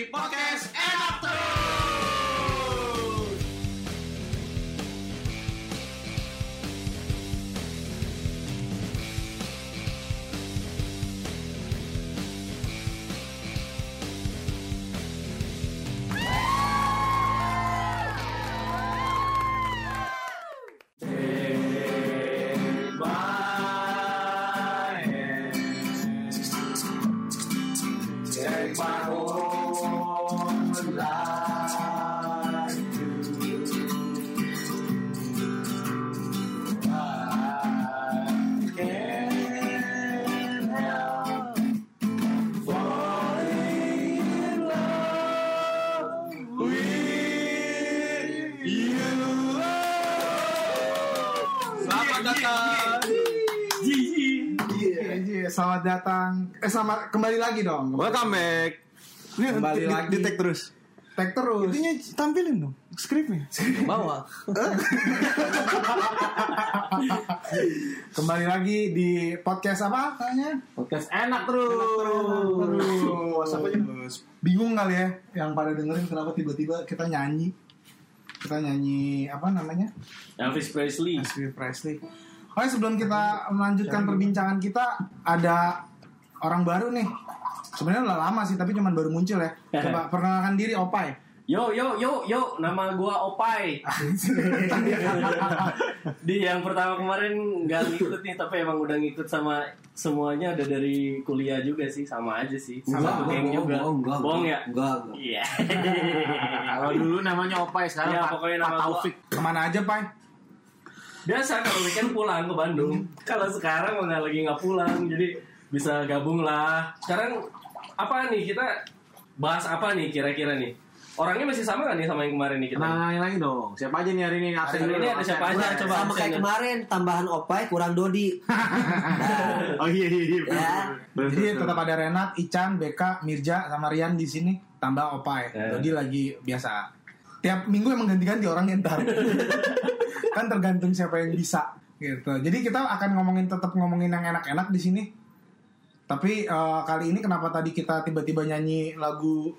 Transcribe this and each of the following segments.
di selamat datang. Eh, selamat kembali lagi dong. Welcome back. Ini Kembali di, lagi. di tag terus. Tag terus. Intinya tampilin dong skripnya. bawa Kembali lagi di podcast apa katanya? podcast enak terus Terus apa aja? Bingung kali ya yang pada dengerin kenapa tiba-tiba kita nyanyi. Kita nyanyi apa namanya? Elvis Presley Elvis Presley. Oke, sebelum kita melanjutkan perbincangan kita ada orang baru nih. Sebenarnya udah lama sih, tapi cuman baru muncul ya. Coba perkenalkan diri Opai. yo yo yo yo nama gua Opai di yang pertama kemarin nggak ngikut nih tapi emang udah ngikut sama semuanya ada dari kuliah juga sih sama aja sih Sama, geng juga bohong ya Enggak, iya Kalau dulu namanya Opai, sekarang Iya, Pak, Taufik. Ke mana aja, Pai? Biasa kalau weekend pulang ke Bandung kalau sekarang malah lagi nggak pulang jadi bisa gabung lah sekarang apa nih kita bahas apa nih kira-kira nih orangnya masih sama kan nih sama yang kemarin nih kita Kenalin lagi dong. Siapa aja nih hari ini? Absen Hari dulu. ini ada siapa aja? Coba sama kayak ya. kemarin tambahan opai kurang dodi Oh iya iya iya. Ya. Jadi tetap ada Renat, Ican, Beka, Mirja, sama Rian di sini. Tambah Opai. Eh. Jadi lagi biasa. Tiap minggu emang ganti-ganti orangnya ntar. kan tergantung siapa yang bisa. Gitu. Jadi kita akan ngomongin tetap ngomongin yang enak-enak di sini. Tapi eh, kali ini kenapa tadi kita tiba-tiba nyanyi lagu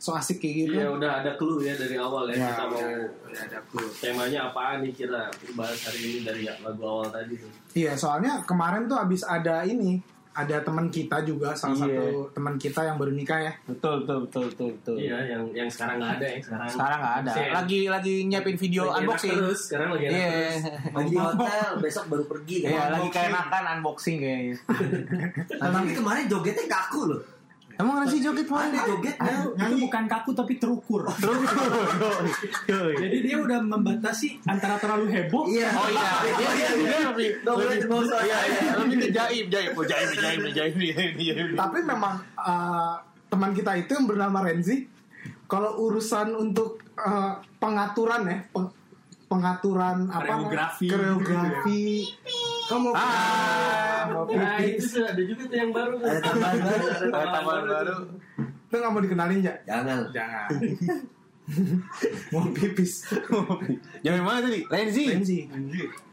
so asik kayak gitu? Iya udah ada clue ya dari awal ya, Ya, kita mau ada clue. Temanya apaan nih kira bahas hari ini dari lagu awal tadi tuh. Iya, soalnya kemarin tuh abis ada ini, ada teman kita juga, salah Iya. satu teman kita yang baru nikah ya. Betul betul betul betul betul. Iya yang yang sekarang nggak ada yang sekarang. Sekarang nggak ada. Lagi lagi nyiapin video lagi enak unboxing. terus. Sekarang lagi enak Iya. terus. lagi di hotel besok baru pergi kan Iya, lagi kayak makan unboxing kayaknya. tapi kemarin jogetnya kaku loh Emang ada sih joget ada jogetnya itu bukan kaku tapi terukur. Jadi dia udah membatasi antara terlalu heboh. iya Oh iya, iya iya iya lebih lebih iya iya ke jaim jaim oh jaim jaim jaim jaim jaim. Tapi memang eh, teman kita itu yang bernama Renzi, kalau urusan untuk eh, pengaturan ya, peng- pengaturan apa? Koreografi. Koreografi. Kamu Ah, mau Nah pipis. itu ada juga tuh yang baru. ada tambahan baru Ada tambahan baru. Lu nggak mau dikenalin ya? jangan Jangan. mau pipis. Jaim mana tadi? Lenzi. Renzi.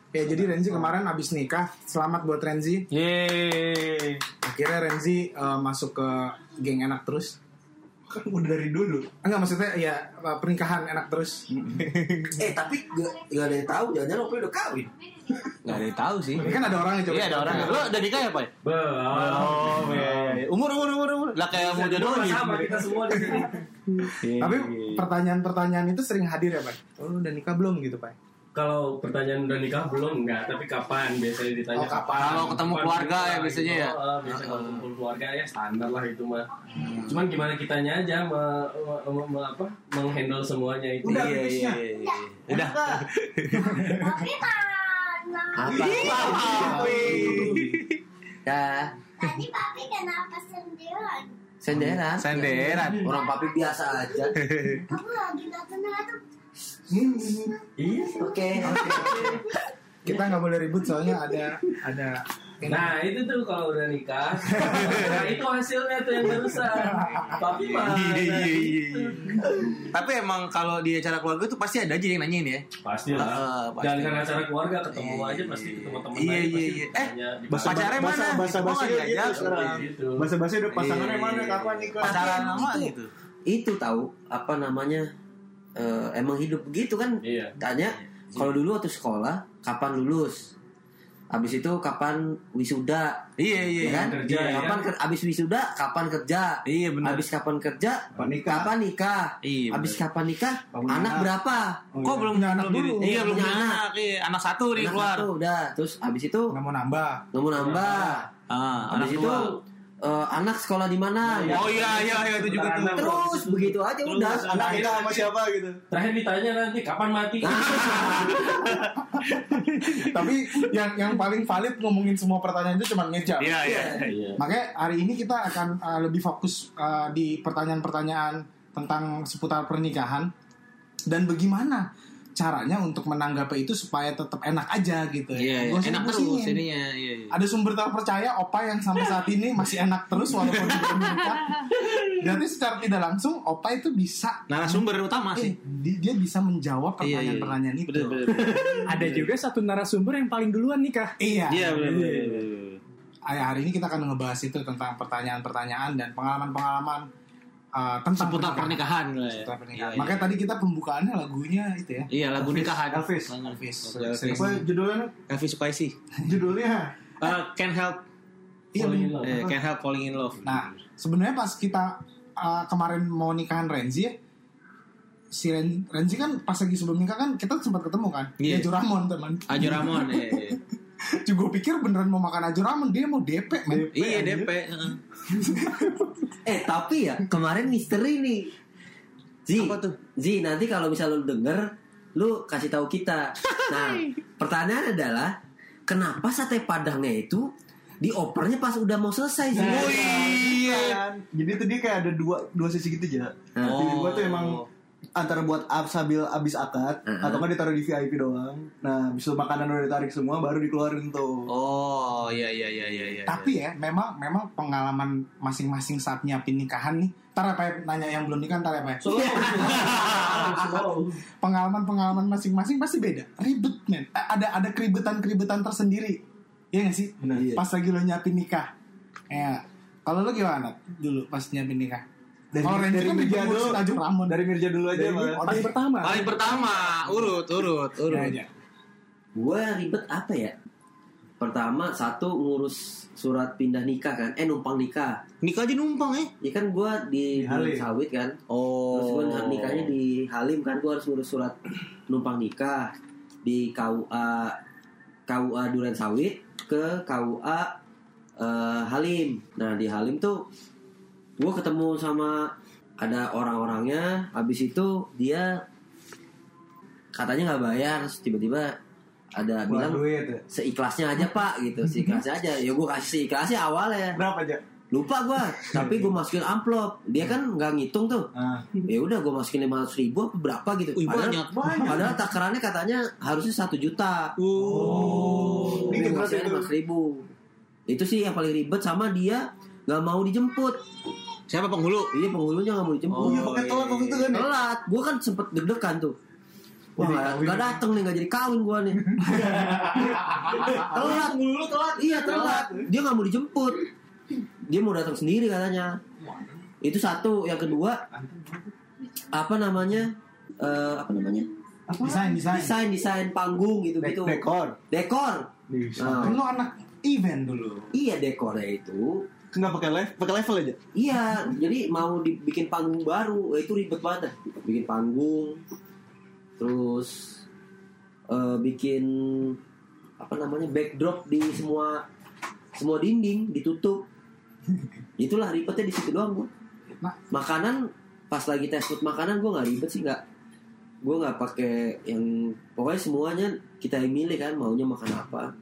Ya jadi Renzi kemarin abis nikah. Selamat buat Renzi. Yeay. Akhirnya Renzi eh, masuk ke geng enak terus. Kan udah dari dulu. Enggak maksudnya ya eh, pernikahan enak terus. eh tapi gak, gak ada yang tahu jangan-jangan opai udah kawin Gak ada yang tahu sih. Ini kan ada orang yang coba. Iya ada orang. Lo udah nikah ya, Pak? Belum. Oh, iya. Umur umur umur umur. Lah kayak mau jodoh nih. sama kita semua di sini. Iya, Tapi iya. pertanyaan-pertanyaan itu sering hadir ya, Pak? Oh, lu udah nikah belum gitu, Pak? Kalau pertanyaan udah nikah belum enggak, tapi kapan biasanya ditanya Oh, kapan? Kalau ketemu Kapan keluarga ya biasanya gitu. ya? Oh, biasa kalau kumpul keluarga ya standar lah itu mah. Cuman gimana kitanya aja me, me- me- me- apa menghandle semuanya itu. Udah, Iya, iya, iya. Udah. Tapi apa ya Tadi papi kenapa sendirian? senderan Senderan. orang papi biasa aja Kamu lagi nonton Iya. oke oke Kita nggak boleh ribut soalnya ada ada. Nah itu tuh kalau udah nikah, nah itu hasilnya tuh yang barusan. Papi mah. Iya, iya, iya, gitu. iya. Tapi emang kalau di acara keluarga tuh pasti ada aja yang nanyain ya. Pasti Ah, lah. pasti. Jangan karena acara keluarga ketemu Iya, aja pasti ketemu teman Iya, iya, pasti iya. Eh, dibahas. pacarnya Bahasa- mana? bahasa- Oh, bahasa nggak gitu. Gitu. Bahasa bahasa udah pasangannya Iya, mana kapan nikah? Pacaran lama gitu. itu tahu apa namanya eh, emang hidup begitu kan Iya. tanya kalau dulu waktu sekolah kapan lulus habis itu kapan wisuda Iya iya. ya kan kerja, ya. kapan ker- habis wisuda kapan kerja Iya benar. habis kapan kerja Kapan nikah? kapan nikah Iya, habis benar. kapan nikah anak anak. berapa Kok belum Punya anak belum dulu. jadi- Iya belum Punya anak. anak. Iya, anak satu nih anak keluar. satu udah terus habis itu nggak mau nambah nggak mau nambah Ah, anak habis itu dua. Eh, anak sekolah di mana Oh iya iya iya itu juga tuh. terus begitu aja udah Anak kita sama siapa gitu. Terakhir ditanya nanti kapan mati. tapi yang yang paling valid ngomongin semua pertanyaan itu cuma ngejar Iya iya. Iya. Makanya hari ini kita akan uh, lebih fokus uh, di pertanyaan-pertanyaan tentang seputar pernikahan dan bagaimana caranya untuk menanggapi itu supaya tetap enak aja gitu. Iya, iya. Nggak usah enak terus ininya. Iya iya. Ada sumber terpercaya Opa yang sampai saat ini masih enak terus walaupun belum menikah. Jadi secara tidak langsung Opa itu bisa Narasumber utama eh, sih. di- dia bisa menjawab Iya, iya. pertanyaan-pertanyaan itu. Bener bener. Ada juga satu narasumber yang paling duluan nikah. Iya. Iya. Hari hari ini kita akan ngebahas itu tentang pertanyaan-pertanyaan dan pengalaman-pengalaman uh, tentang Seputar pernikahan lah ya. Seputar pernikahan. Iya, iya. Makanya tadi kita pembukaannya lagunya itu ya. Iya lagu nikahan. Elvis. Elvis. Elvis. Apa judulnya? Elvis Sukaisi. Judulnya. Uh, can't help Iya, love. eh, can't help falling in love. Nah, sebenarnya pas kita uh, kemarin mau nikahan Renzi ya, si Ren- Renzi kan pas lagi sebelum nikah kan kita sempat ketemu kan. Iya. Dia Juramon teman. Ajo Ramon eh, Juga pikir beneran mau makan Ajuramon, dia mau DP men. Iya DP. heeh. eh tapi ya kemarin misteri nih Zi, Apa tuh? Zi nanti kalau misal lu denger lu kasih tahu kita nah pertanyaan adalah kenapa sate padangnya itu diopernya pas udah mau selesai Zi Oh iya. Kan. Jadi tuh dia kayak ada dua dua sisi gitu aja. Nah. Jadi gua tuh emang antara buat sambil abis akad Uh-uh. atau kan ditaruh di VIP doang. Nah, itu makanan udah ditarik semua baru dikeluarin tuh. Oh iya iya iya iya. iya. Tapi ya, memang memang pengalaman masing-masing saat nyiapin nikahan nih. Ntar apa ya, nanya yang belum nikah, ntar apa ya. Pengalaman-pengalaman masing-masing pasti beda. Ribet, men. Ada ada keribetan-keribetan tersendiri. Iya gak sih? Benar. Iya. Pas lagi lo nyiapin nikah. Ya. Kalau lo gimana dulu pas nyiapin nikah? Dari- Kalau Renzi dari kan Mirja dulu. Aju Ramon. Dari Mirja dulu aja, Dari-. Oh, Paling pertama. Paling pertama urut urut Ya urut. aja. gue ribet apa ya pertama satu ngurus surat pindah nikah kan eh numpang nikah Nikah aja numpang eh. ya kan gue di, Di sawit kan Oh. Terus gue nikahnya di Halim kan gue harus ngurus surat numpang nikah di KUA KUA Duren Sawit ke KUA eh, Halim. Nah di Halim tuh gue ketemu sama ada orang-orangnya. Habis itu dia katanya nggak bayar, terus tiba-tiba ada Buat bilang duit. ya. seikhlasnya aja pak gitu, seikhlasnya aja. Ya gue kasih seikhlasnya awalnya. Berapa aja? Lupa gue, tapi gue masukin amplop. Dia kan nggak ngitung tuh Nah, ya udah gue masukin lima ribu apa berapa gitu Wih, banyak. padahal takarannya katanya harusnya satu juta Oh. Gue Ini berapa masukin itu? lima ribu itu sih yang paling ribet sama dia nggak mau dijemput Siapa penghulu? iya penghulunya nggak mau dijemput. Oh, iya pakai telat waktu itu kan ya? telat. Gue kan sempet deg-degan tuh. Wah nggak kawin. nggak dateng nih nggak jadi kawin gue nih. Telat. Dulu telat. iya telat. Dia nggak mau dijemput. Dia mau datang sendiri katanya. Itu satu. Yang kedua apa namanya? Eh, apa namanya? Desain, desain. desain desain panggung gitu Dek- gitu. Dekor. dekor. Nah, Kan lo anak event dulu. iya dekornya itu Enggak pakai level, pakai level aja. iya jadi mau dibikin panggung baru itu ribet banget dah. bikin panggung terus eh, bikin apa namanya backdrop di semua semua dinding ditutup itulah ribetnya di situ doang gua Nah. makanan pas lagi tes food makanan gua nggak ribet sih nggak gue nggak pakai yang pokoknya semuanya kita yang milih kan maunya makan apa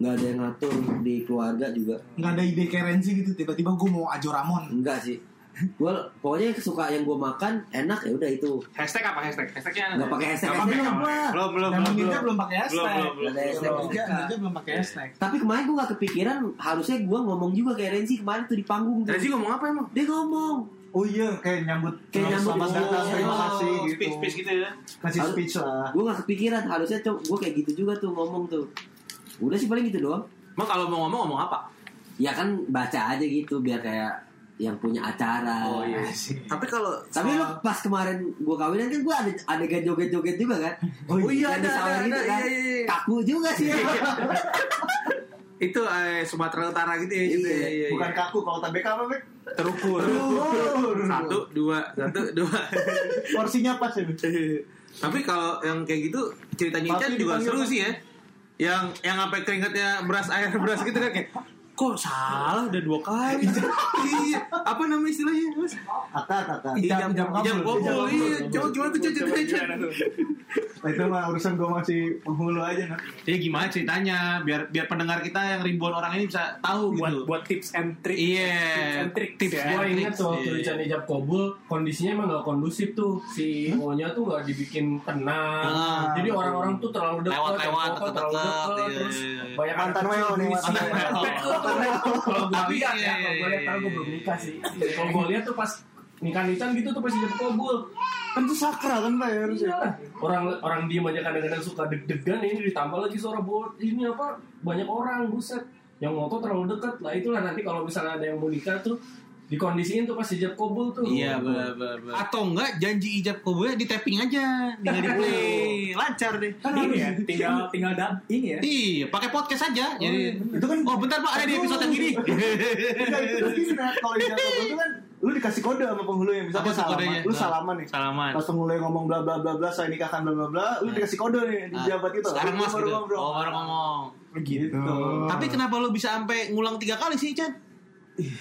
nggak ada yang ngatur di keluarga juga Nggak ada ide Renzi gitu. Tiba-tiba gue mau Ajo Ramon. enggak sih gue pokoknya kesukaan yang gue makan enak ya udah itu Hashtag apa hashtag? Hashtagnya nggak pakai hashtag. Belum belum Yang belum. Mirja belum. belum pakai hashtag. Belum, belum, belum. Belum pakai hashtag. tapi kemarin gue gak kepikiran harusnya gue ngomong juga kayak Renzi kemarin tuh di panggung. Renzi ngomong apa emang? dia ngomong Oh iya, kayak nyambut Kayak nyambut selamat datang, terima Oh, kasih gitu. Speech speech gitu ya. Kasih speech lah. gue gak kepikiran harusnya gue kayak gitu juga tuh ngomong tuh udah sih paling gitu doang Emang kalau mau ngomong ngomong apa? ya kan baca aja gitu biar kayak yang punya acara. Oh iya. Tapi kalau Tapi lu pas kemarin gua kawinan kan gua ada adegan joget-joget juga kan. Oh iya, ada, sawer ada, gitu ada, kan. iya, iya, iya. Kaku juga sih. itu eh, Sumatera Utara gitu ya, gitu ya, iya, Bukan iya. kaku kalau TBK apa, Bek? terukur. Satu, dua, satu, dua. Porsinya pas ya. Tapi kalau yang kayak gitu ceritanya Ican juga seru Pak. sih ya. Yang yang sampai keringatnya beras air beras gitu kan kayak kok salah udah dua kali iya apa nama istilahnya mas Akad, akad. Ijab- ijab kabul. ijab kabul Ijab kabul. iya coba gimana tuh Chan? Nah, itu mah urusan gue masih penghulu aja, nah. Jadi gimana ceritanya biar biar pendengar kita yang ribuan orang ini bisa tahu buat gitu. buat tips and trick Iya. tips and tricks Tips and Gue ingat tuh waktu iya. Ican ijab kabul kondisinya emang gak kondusif tuh si O-nya tuh gak dibikin tenang. Ah. Jadi orang-orang tuh terlalu dekat, Lewat-lewat, terlalu dekat, iya, terus iya, iya. banyak Mantan weo nih, mantan weo. Kalau gue Tapi, lihat iya, ya, kalau gue iya, lihat karena gue belum nikah sih. Kalau gue lihat tuh pas nikah Ican gitu tuh pas ijab kabul. Kan itu sakral kan, Pak, ya, harusnya. Iya. Orang orang diem aja kadang-kadang suka deg-degan ini ditambah lagi suara bot ini apa banyak orang buset yang moto terlalu dekat lah itulah nanti kalau misalnya ada yang mau nikah tuh dikondisiin tuh pas ijab kabul tuh Iya benar benar. Atau enggak janji ijab kabulnya di tapping aja, tinggal di play, lancar deh. kan ini ya tinggal tinggal dap ini ya Iya, pakai podcast aja. Jadi Itu kan Oh, bentar Pak, ada di episode yang ini. Enggak, itu kan kalau ijab kabul itu kan lu dikasih kode sama penghulu yang misalnya salaman, kodenya? lu salaman nih. Salaman. Pas penghulu yang ngomong bla bla bla bla, saya nikahkan bla bla bla, lu dikasih kode nih di Nah, jabat itu. Sekarang Mas gitu. ngobrol. Oh, baru ngomong. gitu. Tapi kenapa lu bisa sampai ngulang tiga kali sih, Chan? Iya.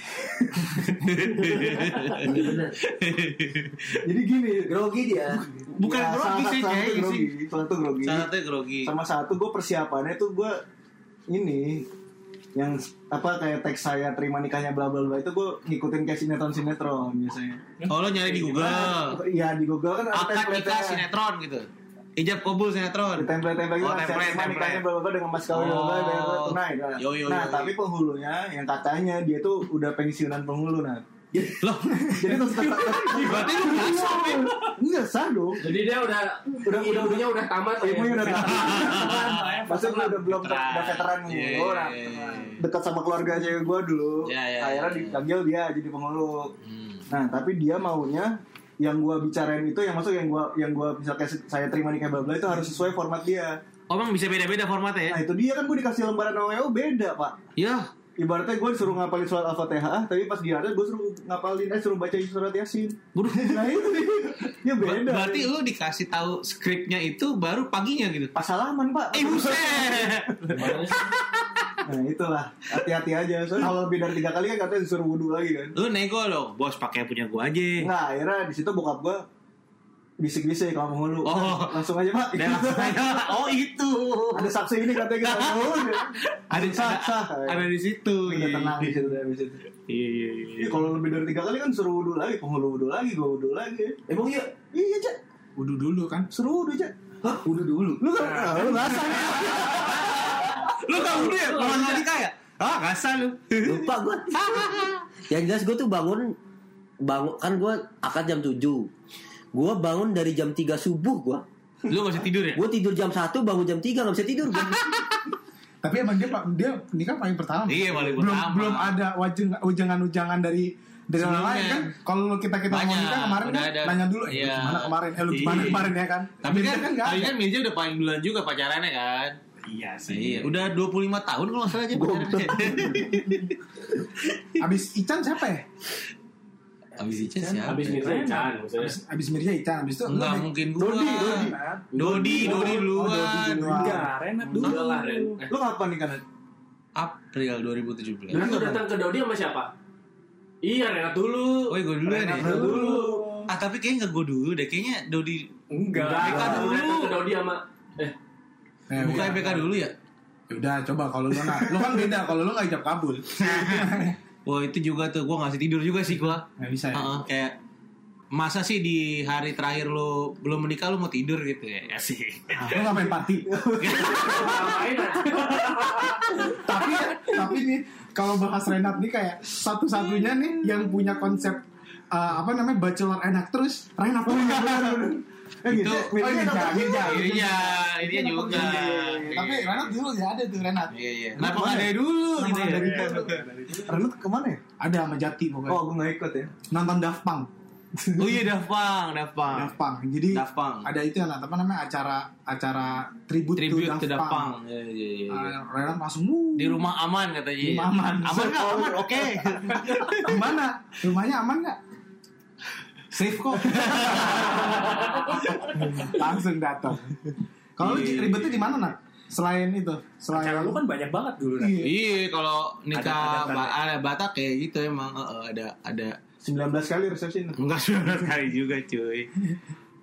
Jadi gini, Grogi dia. Bukan ya, grogi salah sih, satu kayak grogi, sih. salah satu grogi. Salah satu grogi. Sama satu gue persiapannya tuh gue ini yang apa kayak teks saya terima nikahnya bla bla bla itu gue ngikutin kayak sinetron sinetron biasanya. Oh, lo nyari di Google. Iya di Google kan Akad nikah sinetron gitu. Ijab kabul sinetron. Di template-template Oh, gitu saya template, template. nikahnya bla dengan mas kawin Oh. tunai. Nah, Yo, yo, nah yo, tapi yo. penghulunya yang katanya dia tuh udah pensiunan penghulu nah. Loh, Jadi terus berarti lu nggak sah, Pin. enggak sah dong. jadi dia udah Udah- udah- ilmunya udah tamat ya. Ilmunya udah Maksudnya gue udah belum Veteran. udah veteran Iya, nah. iya, iya. Dekat sama keluarga cewek gue dulu. Iya, iya, Akhirnya iya. dipanggil dia jadi penghulu. Hmm. Nah, tapi dia maunya yang gua bicarain itu yang masuk yang gua yang gua misalnya saya terima nikah bla bla itu harus sesuai format dia. Oh, emang bisa beda-beda formatnya ya? Nah, itu dia kan gua dikasih lembaran OEO beda, Pak. Ya, Ibaratnya gue disuruh ngapalin surat Al-Fatihah, tapi pas di atas gue suruh ngapalin, eh suruh baca surat Yasin. Waduh. Nah itu dia. Ya Ber- beda. Berarti lu dikasih tahu skripnya itu baru paginya gitu. pas salaman, Pak. Eh buset. Nah itulah, hati-hati aja. Soalnya kalau lebih dari tiga kali kan katanya disuruh wudhu lagi kan. Lu nego dong, bos pakai punya gua aja. Nah akhirnya di situ bokap gue bisik-bisik kalau penghulu. Oh. langsung aja pak. Dan langsung aja, oh itu. Ada saksi ini katanya kita penghulu. Ada sah sah. ada di situ. Udah Iya, tenang iya. di situ dari situ. Iya iya iya. Iya, kalau lebih dari tiga kali kan suruh wudhu lagi, penghulu wudhu lagi, gue wudhu lagi. Emang iya? Iya cak, Udah dulu kan. suruh wudhu cak. Hah? Udah dulu. Lu kan, lu nggak. Lu gak udah ya? Lawan Malika ya? Ah, gak sah lu. Lupa gue. Yang jelas gue tuh bangun bangun kan gue akad jam 7 Gue bangun dari jam 3 subuh gue. Lu gak bisa tidur ya? Gue tidur jam 1 bangun jam 3 gak bisa tidur gue. Tapi emang dia dia nikah paling pertama. Iya, paling belum pertama. belum ada wajeng ujangan-ujangan dari dari orang lain kan. Kalau kita kita mau nikah kemarin kan ada. nanya dulu, eh, Iya. gimana kemarin? Eh lu gimana Iya. kemarin ya kan? Tapi Mirza kan, tapi ada. kan Mirza udah paling duluan juga pacarannya kan? Iya Iya, udah 25 tahun kalau nggak salah aja. Abis Ican siapa ya? Abis Ica siapa? Habis Mirza Ican. Abis, abis Mirza Ican, abis itu Enggak lu- mungkin gua. Dodi, Dodi. Dodi, Dodi Oh, duluan. Dodi duluan. Enggak, Renat dulu. Lah Ren. Eh, Lu kapan nih kan? April 2017. Ren tuh datang ke Dodi sama siapa? Iya Renat dulu. Oh, gue duluan ya. Renat dulu. Ah, tapi kayaknya nggak gue dulu deh. Kayaknya Dodi Enggak. Enggak, BK dulu. Renat ke Dodi sama eh Eh, bukan udah. BK dulu ya? Udah coba kalau lu nah, lu kan beda kalau lu nggak ijab kabul. Wah, itu juga tuh gue ngasih tidur juga sih gua. Nggak bisa ya. Heeh, kayak masa sih di hari terakhir lu belum menikah lu mau tidur gitu ya? Ya sih. Lu ngapain party? ngapain ah? tapi tapi nih kalau bahas Renat nih kayak satu-satunya nih yang punya konsep uh, apa namanya bachelor enak terus Renat Eh, Itu- Mirja- oh, Mirja Mirja, dapat Mirja. juga. Iya, ini juga. Tapi Renat dulu ya ada tuh Renat. Iya, iya. Kenapa nggak dari dulu gitu nggak ya? Renat ke mana ya? Ada sama Jati pokoknya. Oh, gue gak ikut ya. Nonton Daft Punk. Oh iya, Daft Punk, Daft Punk. Daft Punk. Jadi Daft Punk. ada itu yang apa namanya acara acara tribute, Tribute to Daft Punk. Punk. Iya, iya, iya. iya. Ah, Renat langsung wuh. Di rumah aman katanya. Di rumah aman. Aman nggak? Aman, oke. Gimana? Rumahnya aman nggak? Safe kok. Langsung datang. Kalau lu Iya. ribetnya di mana nak? Selain itu, selain Acara lu kan banyak banget dulu. Iya. Iya, kalau nikah Ada- ada- ba- ada Batak kayak gitu emang eh, eh, ada ada 19 kali resepsi. enggak 19 kali juga, cuy.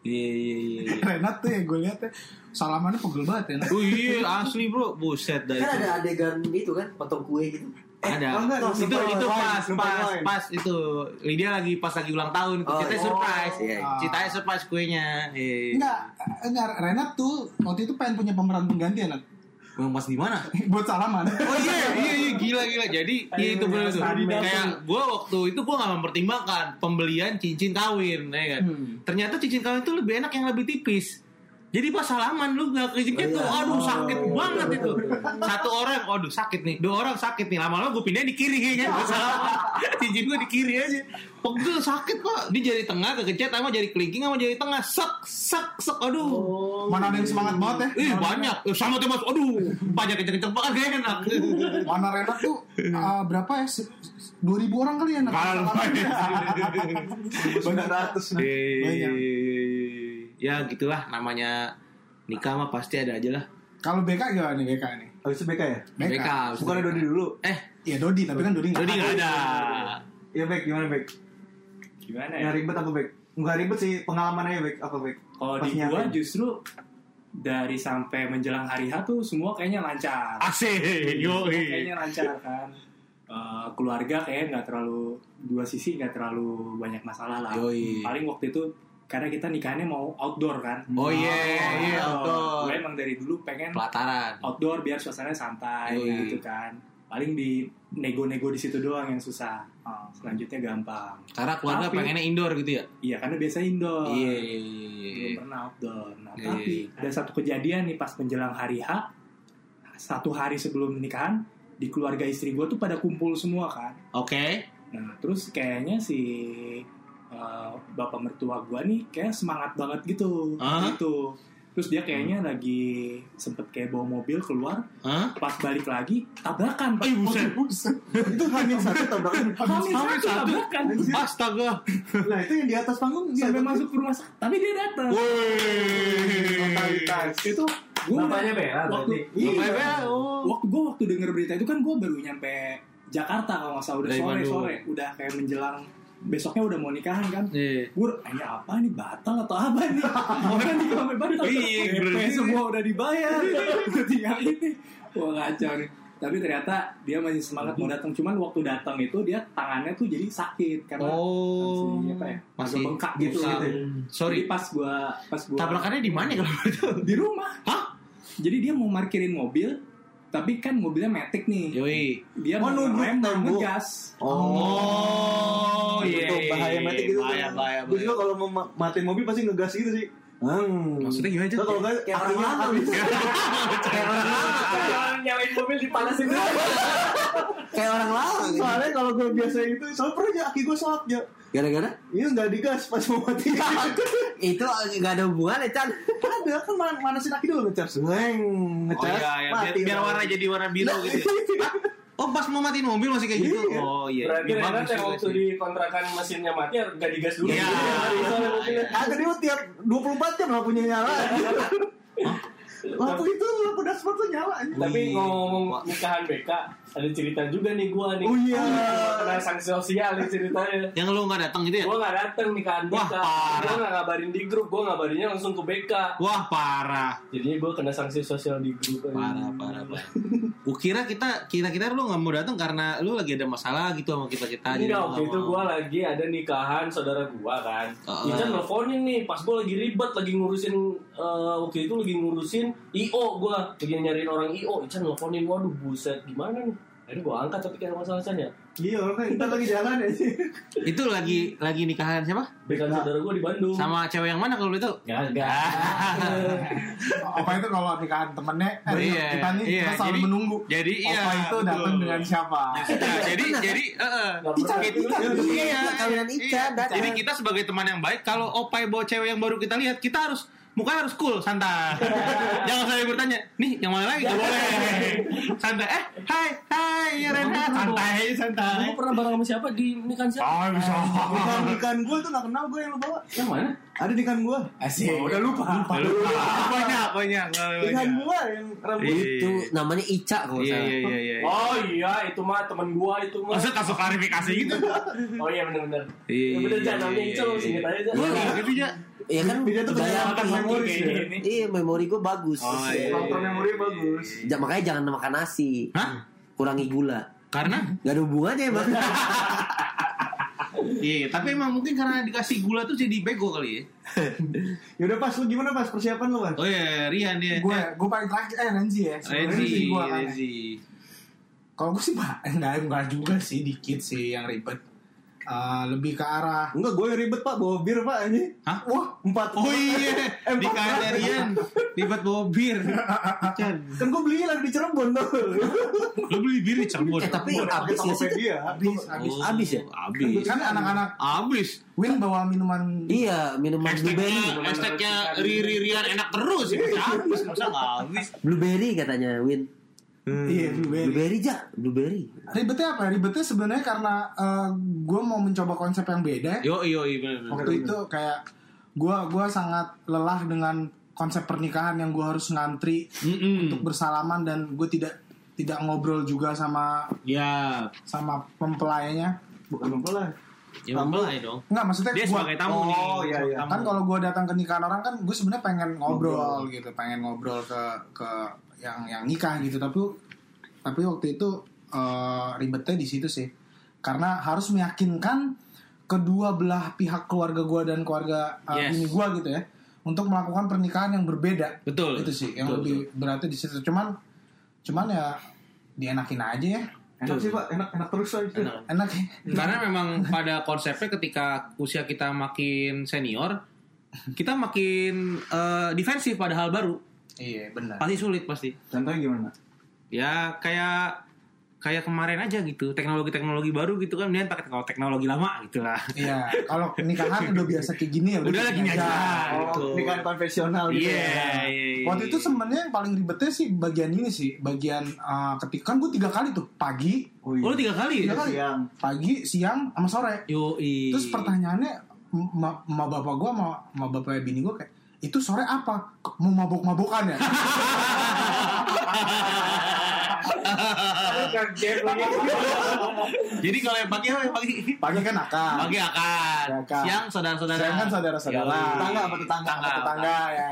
Iya, iya, iya. iya. Renat tuh ya gue lihat ya salamannya pegel banget ya. Nak. Oh iya, asli bro, buset dah Kan itu. ada adegan itu kan, potong kue gitu. Ada. oh, enggak, itu itu wine, pas pas wine. pas itu Lydia lagi pas lagi ulang tahun. Oh, Kita oh, surprise. iya. Ceritanya surprise kuenya. Iya. Enggak, enggak Renat tuh waktu itu pengen punya pemeran pengganti Nat. Bang pas di mana? Buat salaman. Oh iya, iya, iya, gila, gila. Jadi, iya itu benar tuh. Kayak gue waktu itu gue gak mempertimbangkan pembelian cincin kawin, ya kan. Hmm. Ternyata cincin kawin itu lebih enak yang lebih tipis. Jadi pas salaman lu gak kejepit Oh, tuh, iya. aduh sakit Oh, banget itu. Satu orang, aduh sakit nih. Dua orang sakit nih. Lama-lama gue pindah di kiri kayaknya. Gua salaman. Cincin gue di kiri aja. Pegel sakit pak. Dia jari tengah kekecet sama jari kelingking sama jari tengah. Sek, sek, sek. Aduh. Mana ada yang semangat banget ya? Ih banyak. Eh, Sama tuh mas. Aduh. Banyak kenceng-kenceng banget gak enak. Mana Renat tuh uh, berapa ya? Se- 2000 orang kali ya? Kalau Banyak ratus. Banyak. Ya gitulah namanya nikah mah pasti ada aja lah. Kalau BK gimana nih BK nih? Habis itu BK ya? BK. Bukan Dodi dulu. Eh, Ya Dodi, tapi kan Dodi nggak Dodi nggak ada. Iya, Bek. Gimana, Bek? Gimana ya? Ribet apa, Bek? Enggak ribet sih, pengalaman aja, Bek. Apa, Bek? Kalau di gua justru dari sampai menjelang hari H tuh semua kayaknya lancar. Asik. Semua Yoi. kayaknya lancar kan. Eh, keluarga kayak nggak terlalu dua sisi nggak terlalu banyak masalah lah. Yoi. Paling waktu itu karena kita nikahannya mau outdoor kan. Oh iya, iya outdoor. Gue emang dari dulu pengen Pelataran. outdoor biar suasananya santai Yoi. gitu kan. Paling di nego-nego di situ doang yang susah. Selanjutnya gampang. Karena keluarga Tapi- pengennya indoor gitu ya. Iya karena biasa indoor. Iya, iya, iya, belum iya. pernah outdoor. Nah, Iya, tapi iya. ada satu kejadian nih pas menjelang hari H, satu hari sebelum nikahan, di keluarga istri gue tuh pada kumpul semua kan. Oke. Nah, terus kayaknya si uh, bapak mertua gue nih kayak semangat banget gitu, Hah? gitu. Terus dia kayaknya lagi sempet kayak bawa mobil keluar, Hah? pas balik lagi tabrakan. Pak. Eh, buset. itu hamil satu tabrakan. Hamil Hamil satu satu. tabrakan. Astaga. Nah, itu yang di atas panggung dia Sampai masuk ke rumah sakit, tapi dia datang. Itu gue Bapaknya Bella waktu, iya, Bapaknya Bella, oh. waktu gue waktu denger berita itu kan gue baru nyampe Jakarta kalau nggak salah udah sore sore udah kayak menjelang besoknya udah mau nikahan kan Iya. gue ini apa nih batal atau apa nih orang nikah sampai batal Iya, bener. semua udah dibayar udah tinggal ini wah kacau nih tapi ternyata dia masih semangat mau datang cuman waktu datang itu dia tangannya tuh jadi sakit karena Oh. masih apa ya Masih bengkak gitu, gitu ya? Sorry. Jadi pas gua pas gua Tabrakannya di mana kalau itu? di rumah Hah? jadi dia mau parkirin mobil tapi kan mobilnya metik nih Yoi. dia Oh, mau nubruk tembok. ngegas Oh, iya. Itu iya, bahaya iya. mati gitu. Bahaya, bahaya, Gue juga bahaya. kalau mau ma- matiin mobil pasti ngegas gitu sih. Hmm. Maksudnya gimana? Nah, kalau nggak Kayak orang lama. Kayak orang lama. Nyalain mobil dipanasin dulu. Kayak orang lama gitu. Soalnya kalau gue biasa itu, soalnya pernah aja aki gue shock ya. Gara-gara Iya nggak digas pas mau mati. itu nggak ada hubungannya Chan. Ada kan man manasin aki dulu ngecas. Weng, Oh ngecas. iya, iya. Biar, mati. biar warna jadi warna biru gitu. ya. Oh, pas mau matiin mobil masih kayak gitu. Iya. Oh iya. Berarti Iya, Renat bagus yang waktu sih. di kontrakan mesinnya mati gak digas dulu. Iya. Ada dia tiap 24 jam lampunya nyala. Lampu itu lampu dashboard tuh nyala. Tapi ngomong nikahan BK, ada cerita juga nih gua nih. Oh iya. Kena sanksi sosial nih ceritanya. Yang lu nggak datang gitu ya? Gua gak Wah, BK. parah. Gua gak ngabarin di grup, gua ngabarinnya langsung ke BK. Wah, parah. Jadinya gua kena sanksi sosial di grup. Parah, parah, parah. Gua kira kita kira-kira lu nggak mau datang karena lu lagi ada masalah gitu sama kita kita. Enggak, waktu itu gua lagi ada nikahan saudara gua kan. Ican nelfonin nih, pas gua lagi ribet, lagi ngurusin eh, waktu itu lagi ngurusin IO gua, lagi nyariin orang IO. Ican nelfonin, waduh buset, gimana nih? Akhirnya gua angkat tapi kayak masalah Chan ya. Iya, orang kan kita lagi jalan ya sih. Itu lagi lagi nikahan siapa? Bekan saudara gue di Bandung. Sama cewek yang mana kalau boleh tahu? Gak, gak. Opa itu kalau nikahan temennya, eh, Iya, kita nih iya, kita selalu jadi- menunggu. jadi iya, Opa itu datang betul. dengan siapa? Nah, jadi jadi eh, Gak pernah. iya, Kawinan Ica, iya. datang. Jadi kita sebagai teman yang baik, kalau opai bawa cewek yang baru kita lihat, kita harus mukanya harus cool, santai. Jangan sampai bertanya, nih yang mana lagi? Gak boleh. Santai. Eh, hai, hai, ya Renat. Santai, santai. Gue pernah bareng sama siapa di nikahan siapa? Oh, bisa. Bukan nikahan gue tuh gak kenal gue yang lu bawa. Yang mana? Ada nikahan gue. Asik. udah lupa. Lupa. Banyak, banyak. Nikahan gue yang rambut. Iya. Itu namanya Ica kalau Iya, salah. iya, iya, iya. Oh iya, itu mah teman gua itu mah. Maksud langsung klarifikasi gitu. Oh iya benar-benar. Iya, Ya, iya, jangan namanya iya, Ica iya. lo singkat aja. Wah, gitu ya. Iya kan Dia tuh makan memori. Iya memori gue bagus. Oh, iya. Faktor memori bagus. Ja- makanya jangan makan nasi. Hah? Kurangi gula. Karena? Gak ada hubungannya emang. Iya, tapi emang mungkin karena dikasih gula tuh jadi bego kali ya. Yaudah pas lu gimana pas persiapan lu pas? Oh iya, Rian dia. Gue gue paling terakhir eh Renzi ya. Sih gua kan. Rezi. Kalau gue sih bah, enggak enggak juga sih dikit sih yang ribet. Eh, lebih ke arah Enggak, gue ribet pak, bawa bir pak ini. Hah? wah Empat. Oh iya, Eh, di empat. kandang Rian ribet bawa bir. Kan, Kan gue belinya lagi di Cirebon tuh. lu beli bir di Cirebon. eh tapi abis pakai ya sih. Tokopedia. habis habis. Oh, abis ya? Abis. Kan anak-anak Abis. Win bawa minuman Iya minuman blueberry. Hashtagnya, Riri Rian enak terus. Ya, masa abis, masa nggak abis. Blueberry katanya Win. Iya, blueberry. Blueberry ja, blueberry. Ribetnya apa? Ribetnya sebenarnya karena gue mau mencoba konsep yang beda. Yo, yo, bener. Waktu itu kayak gue gua sangat lelah dengan konsep pernikahan yang gue harus ngantri Mm-mm. untuk bersalaman dan gue tidak tidak ngobrol juga sama Ya, sama mempelainya. Bukan mempelai. ya mempelai dong. Enggak maksudnya Dia gua- sebagai tamu nih. Oh, iya, iya. Kan kalau gue datang ke nikahan orang kan gue sebenarnya pengen ngobrol, gitu pengen ngobrol ke ke yang yang nikah gitu tapi tapi waktu itu eh, ribetnya di situ sih karena harus meyakinkan kedua belah pihak keluarga gue dan keluarga eh, Yes. ini gue gitu ya untuk melakukan pernikahan yang berbeda Betul. itu sih yang Betul, lebih beratnya di situ cuman cuman ya dienakin aja ya Enak sih pak, enak enak terus aja. Enak. enak ya Karena memang pada konsepnya ketika usia kita makin senior, kita makin eh, defensif pada hal baru. Iya benar Pasti sulit pasti. Contohnya gimana? Ya kayak kayak kemarin aja gitu, teknologi-teknologi baru gitu kan, dia pakai teknologi lama gitu lah. iya kalau nikahan udah biasa kayak gini ya Udah gini aja. Oh, Gitu. nikahan konvensional gitu Iya, ya. iya, iya. Waktu itu sebenarnya yang paling ribetnya sih bagian ini sih, bagian uh, ketika kan gue tiga kali tuh, pagi, Oh, iya. Oh, lu tiga kali Tiga ya? kali. Siang. pagi, siang, sama sore. Yo, Terus pertanyaannya, ma, ma bapak gue sama ma bapak bini gue kayak, itu sore apa? Mau mabok-mabokan ya? Jadi kalau yang pagi apa yang pagi? Pagi kan akad. Pagi akan. Akad. Siang saudara-saudara. Siang kan saudara-saudara. Tetangga apa tetangga? Sama tetangga ya.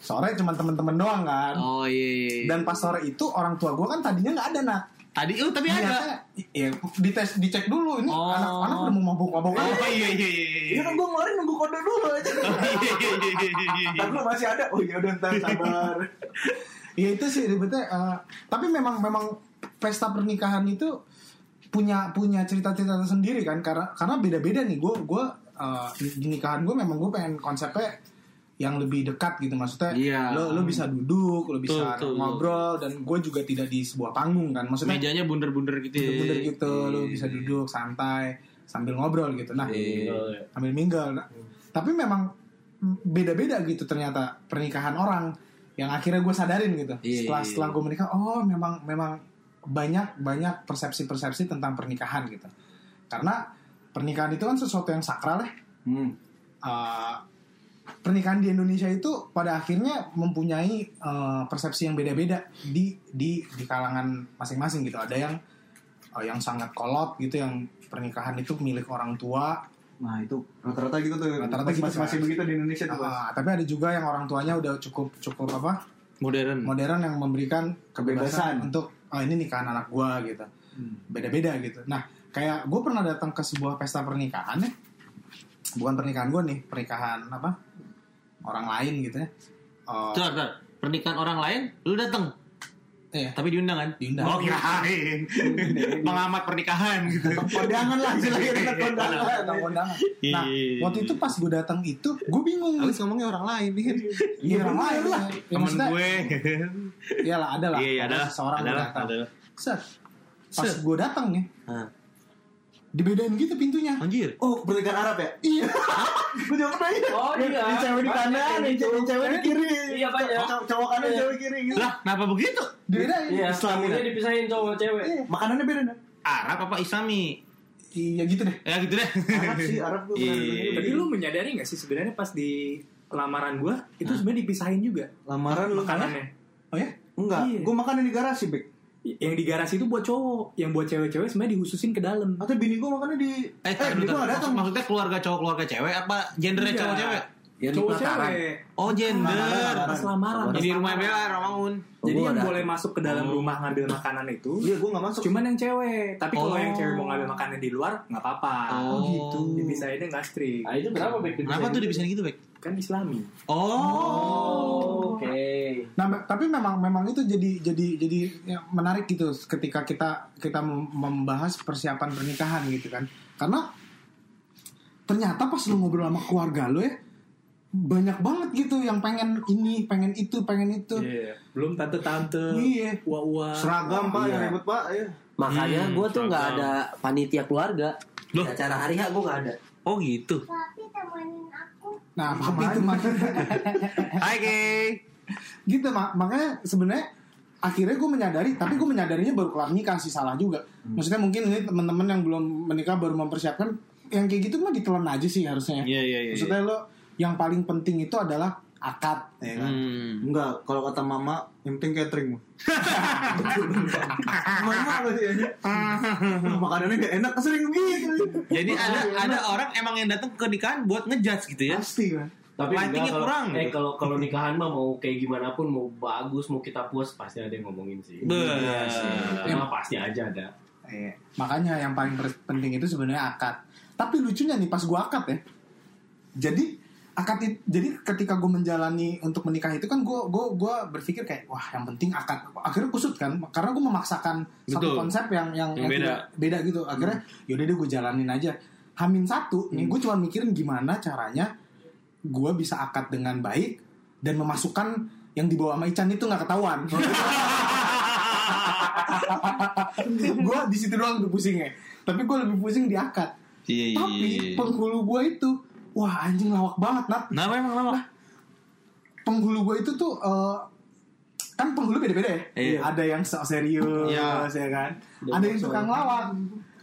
Sore cuma temen-temen doang kan. Oh iya. iya, iya. Dan pas sore itu orang tua gue kan tadinya nggak ada nak. Tadi oh tapi ada. Ya dites dicek dulu ini Oh. anak-anak udah mau mabok-mabokan. Oh iya iya iya. Iya iya. kan gue ngeluarin nunggu kode dulu aja. Oh, iya, iya, iya, iya. Tapi lu masih ada. Oh ya udah ntar sabar. Ya itu sih ribetnya. eh, tapi memang memang pesta pernikahan itu punya punya cerita-cerita tersendiri kan karena karena beda-beda nih. Gue gue eh, di nikahan gue memang gue pengen konsepnya yang lebih dekat gitu maksudnya Iya. lo lo bisa duduk lo bisa Betul, betul. ngobrol dan gue juga tidak di sebuah panggung kan maksudnya Mejanya bunder-bunder gitu. ya. bener gitu lo Iya. bisa duduk santai sambil ngobrol gitu nah Iya. sambil minggal Nah, tapi memang beda-beda gitu ternyata pernikahan orang yang akhirnya gue sadarin gitu Iya, setelah iya, setelah gue menikah oh memang memang banyak banyak persepsi-persepsi tentang pernikahan gitu karena pernikahan itu kan sesuatu yang sakral ya Hmm. Uh, pernikahan di Indonesia itu pada akhirnya mempunyai uh, persepsi yang beda-beda di di di kalangan masing-masing gitu ada yang uh, yang sangat kolot gitu yang pernikahan itu milik orang tua Nah itu rata-rata gitu tuh. Rata-rata masih gitu, masih, masih kan. begitu di Indonesia tuh. Uh, tapi ada juga yang orang tuanya udah cukup cukup apa Modern. modern yang memberikan kebebasan, Kebebasan. untuk oh ini nikahan anak gua gitu beda-beda gitu nah kayak gue pernah datang ke sebuah pesta pernikahan ya bukan pernikahan gue nih pernikahan apa orang lain gitu ya Uh, Bentar, bentar. Pernikahan orang lain, lu datang. Iya. Tapi diundang kan? Diundang. Oh kirain. Pengamat pernikahan gitu. kondangan lah istilahnya kita kondangan Kondangan. Nah, Iya. waktu itu pas gue datang itu, gue bingung. Habis ngomongnya orang lain nih. Iya, orang lain lah. Ya, Temen gue. Iyalah, ada lah. Iya, iya, Ada yang lah, datang. ada lah. Set. Pas gue datang nih. Dibedain gitu pintunya. Anjir. oh pernikahan Arab ya Iya. gue juga pernah ya Oh iya. yang cewek di kanan yang yang cewek, cewek di kiri Iya, banyak. Cowok- cowok kanan Iya. cewek kiri gitu Lah, kenapa begitu? Dibedain. Iya, Islami tamunya kan? dipisahin cowok cewek. Iya, makanannya beda nih Arab apa Islami? Iya gitu deh. Ya gitu deh. Arab sih Arab gue Iya. Tapi lu menyadari gak sih sebenarnya pas di lamaran gua itu sebenarnya dipisahin juga lamaran lu makanannya. Oh ya? enggak Iya. gue makan di garasi bek Yang di garasi itu buat cowok, yang buat cewek-cewek sebenarnya dihususin ke dalam. atau bini gue makannya di Eh, eh bini gue bentar. gak datang maksudnya keluarga cowok keluarga cewek apa gendernya Enggak. cowok cewek? Yang di Cowok cewek. Oh gender. Pas lamaran. Jadi rumah. Bella Ramangun. Jadi yang boleh masuk ke dalam Oh. rumah ngambil makanan itu iya gue gak masuk cuman yang cewek. Tapi kalau Oh. yang cewek mau ngambil makanan di luar nggak apa-apa. Oh, gitu. Dipisahinnya nggak strict. Nah, itu kenapa Bek? Kenapa tuh dipisahin gitu, Bek? Kan Islami. Oh. Oke. Nah, me- tapi memang memang itu jadi jadi jadi ya, menarik gitu ketika kita kita mem- membahas persiapan pernikahan gitu kan. Karena ternyata pas lu ngobrol sama keluarga lu ya banyak banget gitu yang pengen ini, pengen itu, pengen itu. Iya. Belum tante-tante. Iya. Ua-ua. seragam pak Iya. yang ribet pak ya Makanya Hmm, gue tuh nggak ada panitia keluarga. Loh? Acara hari H gue nggak ada. Oh gitu. Papi temenin aku. Nah, tapi itu mak- Hai, gitu mak makanya sebenarnya akhirnya gue menyadari tapi gue menyadarinya baru kelar nikah sih salah juga. Maksudnya mungkin ini teman-teman yang belum menikah baru mempersiapkan yang kayak gitu mah ditelan aja sih harusnya Iya, iya, iya. maksudnya lo yang paling penting itu adalah akad ya kan Hmm. enggak kalau kata mama yang penting catering mama apa sih ya makanannya gak enak sering gitu Jadi ada ada orang emang yang datang ke nikahan buat ngejudge gitu ya. pasti kan Tapi Lightingnya enggak, kalau- kurang, Eh gitu. kalau kalau nikahan mah mau kayak gimana pun mau bagus mau kita puas pasti ada yang ngomongin sih. Be- Iya sih. Emang pasti aja ada. Iya. makanya yang paling penting itu sebenarnya akad tapi lucunya nih pas gue akad ya jadi akad jadi ketika gue menjalani untuk menikah itu kan gue gue gue berpikir kayak wah yang penting akad. Akhirnya kusut kan karena gue memaksakan satu konsep yang yang, Yang yang beda. tidak beda gitu. Akhirnya yaudah deh gue jalanin aja. Hamin satu nih gue cuma mikirin gimana caranya gue bisa akad dengan baik dan memasukkan yang dibawa sama Ican itu nggak ketahuan. Gue di situ doang tuh pusingnya. Tapi gue lebih pusing di akad. Iya, iya, tapi iya. penghulu gue itu wah anjing lawak banget nat Kenapa emang kenapa? penghulu gue itu tuh eh, kan penghulu beda-beda ya Iya. ada yang sok serius Iya. ya kan ada yang tukang lawak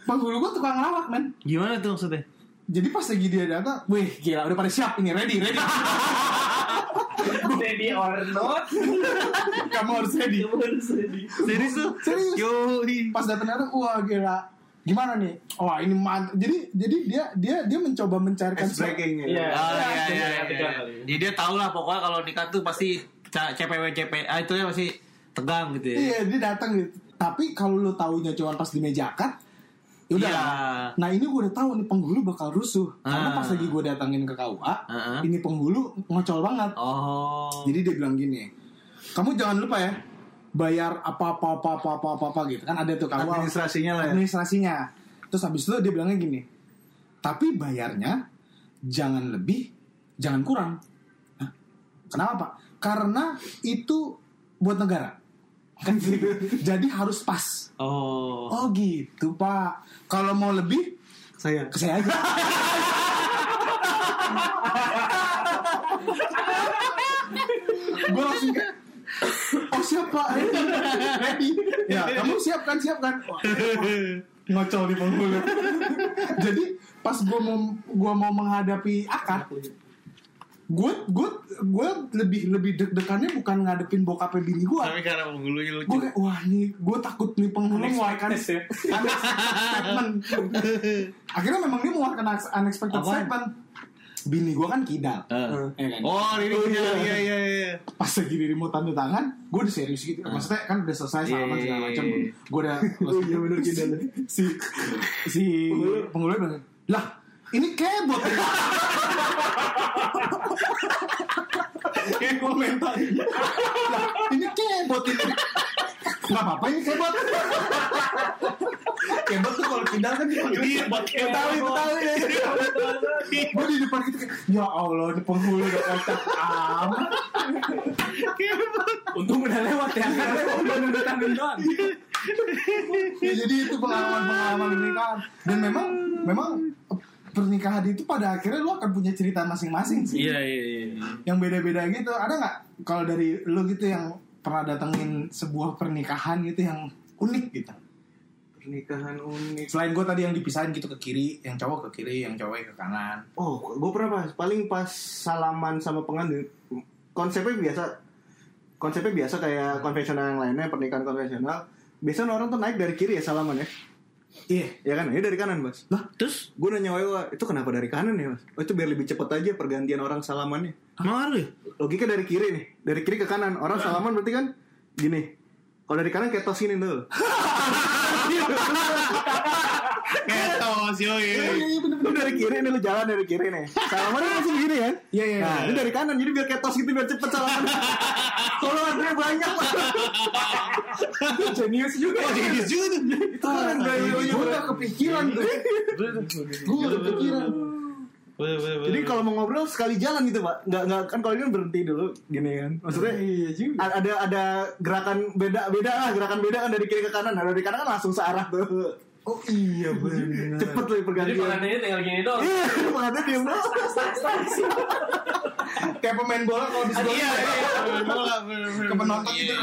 penghulu gue tukang lawak men Gimana tuh maksudnya? jadi pas lagi dia datang wih gila udah pada siap ini ready ready Ready or not? kamu harus ready Serius tuh? Serius. Pas datang datang wah gila gimana nih wah ini mantap jadi jadi dia dia dia mencoba mencarikan breaking ya Iya. Oh, iya, iya, Iya, iya, iya. kali. Jadi dia tahu lah pokoknya kalau nikah tuh pasti CPW CP ah itu ya pasti tegang gitu ya. Iya dia datang gitu. Tapi kalau lu taunya cuma pas di meja akad, yaudah. Iya. Nah ini gue udah tahu nih penghulu bakal rusuh. Karena Ah. pas lagi gue datangin ke KUA, Heeh. ini penghulu ngocol banget. Oh. Jadi dia bilang gini, kamu jangan lupa ya bayar apa apa apa apa apa apa, apa gitu kan ada tuh KUA administrasinya lah ya administrasinya. Terus habis itu dia bilangnya gini, tapi bayarnya jangan lebih, jangan kurang. Hah? Kenapa pak? Karena itu buat negara. Kan. Jadi harus pas. Oh. Oh gitu pak. Kalau mau lebih, saya ke saya aja. Gue langsung kayak, oh siap pak. Ready. Ya kamu siap kan siap kan. Wah, ngocol di penghulu. Jadi pas gue mau gua mau menghadapi akad, gue gue gue lebih lebih deg-degannya bukan ngadepin bokapnya bini gue. Tapi karena penghulunya lucu. Gue kayak wah nih gue takut nih penghulu mengeluarkan Unexpected statement. Akhirnya memang dia mengeluarkan unex- unexpected Apaan? statement. Bini gue kan kidal. Eh. Ya kan? Oh, ini punya iya iya iya. Pas lagi diri mau tanda tangan, gue udah serius gitu. Maksudnya kan udah selesai salaman Iya, segala iya, macam. iya. Gue udah oh iya bener kidal si si penghulu bilang, lah ini kebot ya. Kayak komentar. lah ini kebot ini. Ayo kebot. kebot tuh kalau pindah kan dipanggil Iya, kebot. Betawi, Betawi. Gue di depan gitu ya Allah, di penghulu udah kocak amat. Untung udah lewat ya. Udah udah tangan doang. Ya, jadi itu pengalaman-pengalaman pernikahan. Dan memang, memang pernikahan itu pada akhirnya lu akan punya cerita masing-masing sih. Iya iya iya. Yang beda-beda gitu. Ada nggak kalau dari lu gitu yang pernah datengin sebuah pernikahan gitu yang unik gitu? Pernikahan unik. Selain gue tadi yang dipisahin gitu ke kiri, yang cowok ke kiri, yang cowok ke kanan. Oh, gue pernah pas paling pas salaman sama pengantin konsepnya biasa konsepnya biasa kayak konvensional yang lainnya pernikahan konvensional. Biasanya orang tuh naik dari kiri ya salaman ya. Iya. Ya kan? Ini dari kanan, Mas. Lah, Terus gue nanya Wewa, itu kenapa dari kanan ya, Mas? Oh, itu biar lebih cepet aja pergantian orang salamannya. ngaruh ya? Logika dari kiri nih, dari kiri ke kanan. Orang salaman berarti kan gini. Kalau dari kanan kayak tos gini tuh. Ketos yoi. Lu dari kiri nih lu jalan dari kiri nih. Salaman langsung gini kan? Iya, iya, Nah, iya. ini dari kanan jadi biar kayak tos gitu biar cepet salaman. Kalau antrinya banyak lah. Genius juga. Oh, jadi juga tuh. Itu keren gaya-gayanya. Gue udah kepikiran tuh. Gue udah kepikiran. Boleh, boleh. Jadi kalau mau ngobrol sekali jalan gitu pak, nggak nggak kan kalau ini kan berhenti dulu gini kan, maksudnya Iya juga. a- ada ada gerakan beda beda lah gerakan beda kan dari kiri ke kanan, nah dari kanan kan langsung searah tuh, Oh iya benar. cepet loh Jadi pergantian. pengantinnya tinggal gini doang. Iya, pengantin diem doang. Kayak pemain bola kalau di sebelah. Iya, iya, iya. Bola. Ke penonton gitu.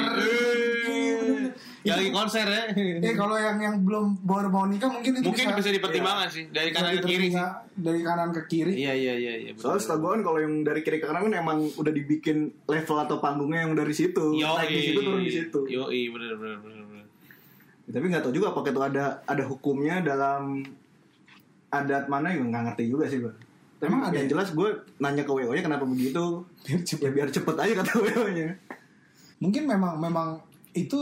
Ya lagi konser ya. Eh kalau yang yang belum baru mau nikah mungkin itu Mungkin bisa dipertimbangkan sih dari kanan ke kiri sih. Dari kanan ke kiri. Iya iya iya iya. Soalnya setahu gue kan kalau yang dari kiri ke kanan kan emang udah dibikin level atau panggungnya yang dari situ, Yo naik di situ turun di situ. Yo bener bener bener bener. Ya, tapi nggak tahu juga apakah itu ada ada hukumnya dalam adat mana yang nggak ngerti juga sih gue. Tapi Emang ada yang ya? jelas gue nanya ke WO nya kenapa begitu. Biar cepet. Ya biar cepet aja kata WO nya. Mungkin memang memang itu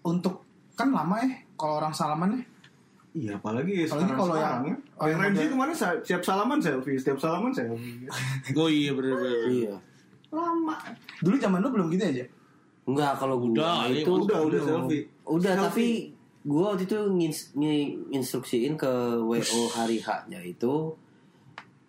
untuk kan lama ya kalau orang salaman ya. Iya apalagi Apalagi sekarang kalau sekarang yang- ya. oh, yang Renzi model- kemarin siap salaman selfie, setiap salaman selfie. Oh iya bener bener. Iya. Lama. Dulu zaman lu belum gitu aja. Enggak kalau gua Udah, itu Udah udah selfie. udah Selfie. tapi gua waktu itu ngins- nginstruksiin ke WO hari H-nya itu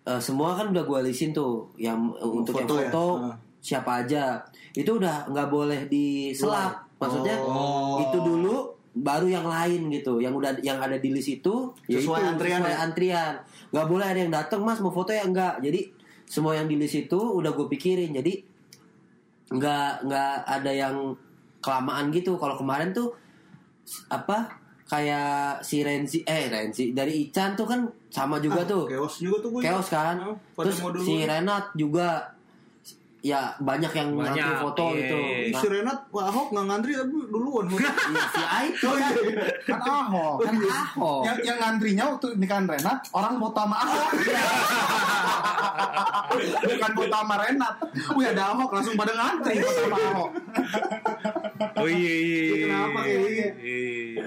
eh, semua kan udah gua lisin tuh yang eh, untuk yang Foto ya? foto Ah. siapa aja. Itu udah nggak boleh diselap maksudnya Oh. itu dulu baru yang lain gitu. Yang udah yang ada di list itu ya Sesuai itu, antrian sesuai ya? antrian. Nggak boleh ada yang datang mas mau foto ya? Enggak jadi semua yang di list itu udah gue pikirin. Jadi nggak nggak ada yang kelamaan gitu. Kalau kemarin tuh apa kayak si Renzi eh Renzi dari Ican tuh kan sama juga tuh Chaos juga tuh gue. chaos kan Ah, pada terus si. Renat juga ya banyak yang Banyak, ngantri foto iya, gitu iya, Nah, si Renat Pak Ahok nggak ngantri tapi duluan. iya, si Aito kan Kan Ahok. kan Ahok Yang yang ngantrinya waktu nikahan Renat orang foto sama Ahok. Bukan foto sama Renat. Wih ada Ahok langsung pada ngantri foto sama Ahok. Oh iya iya. iya. Kenapa? Iya, iya, iya.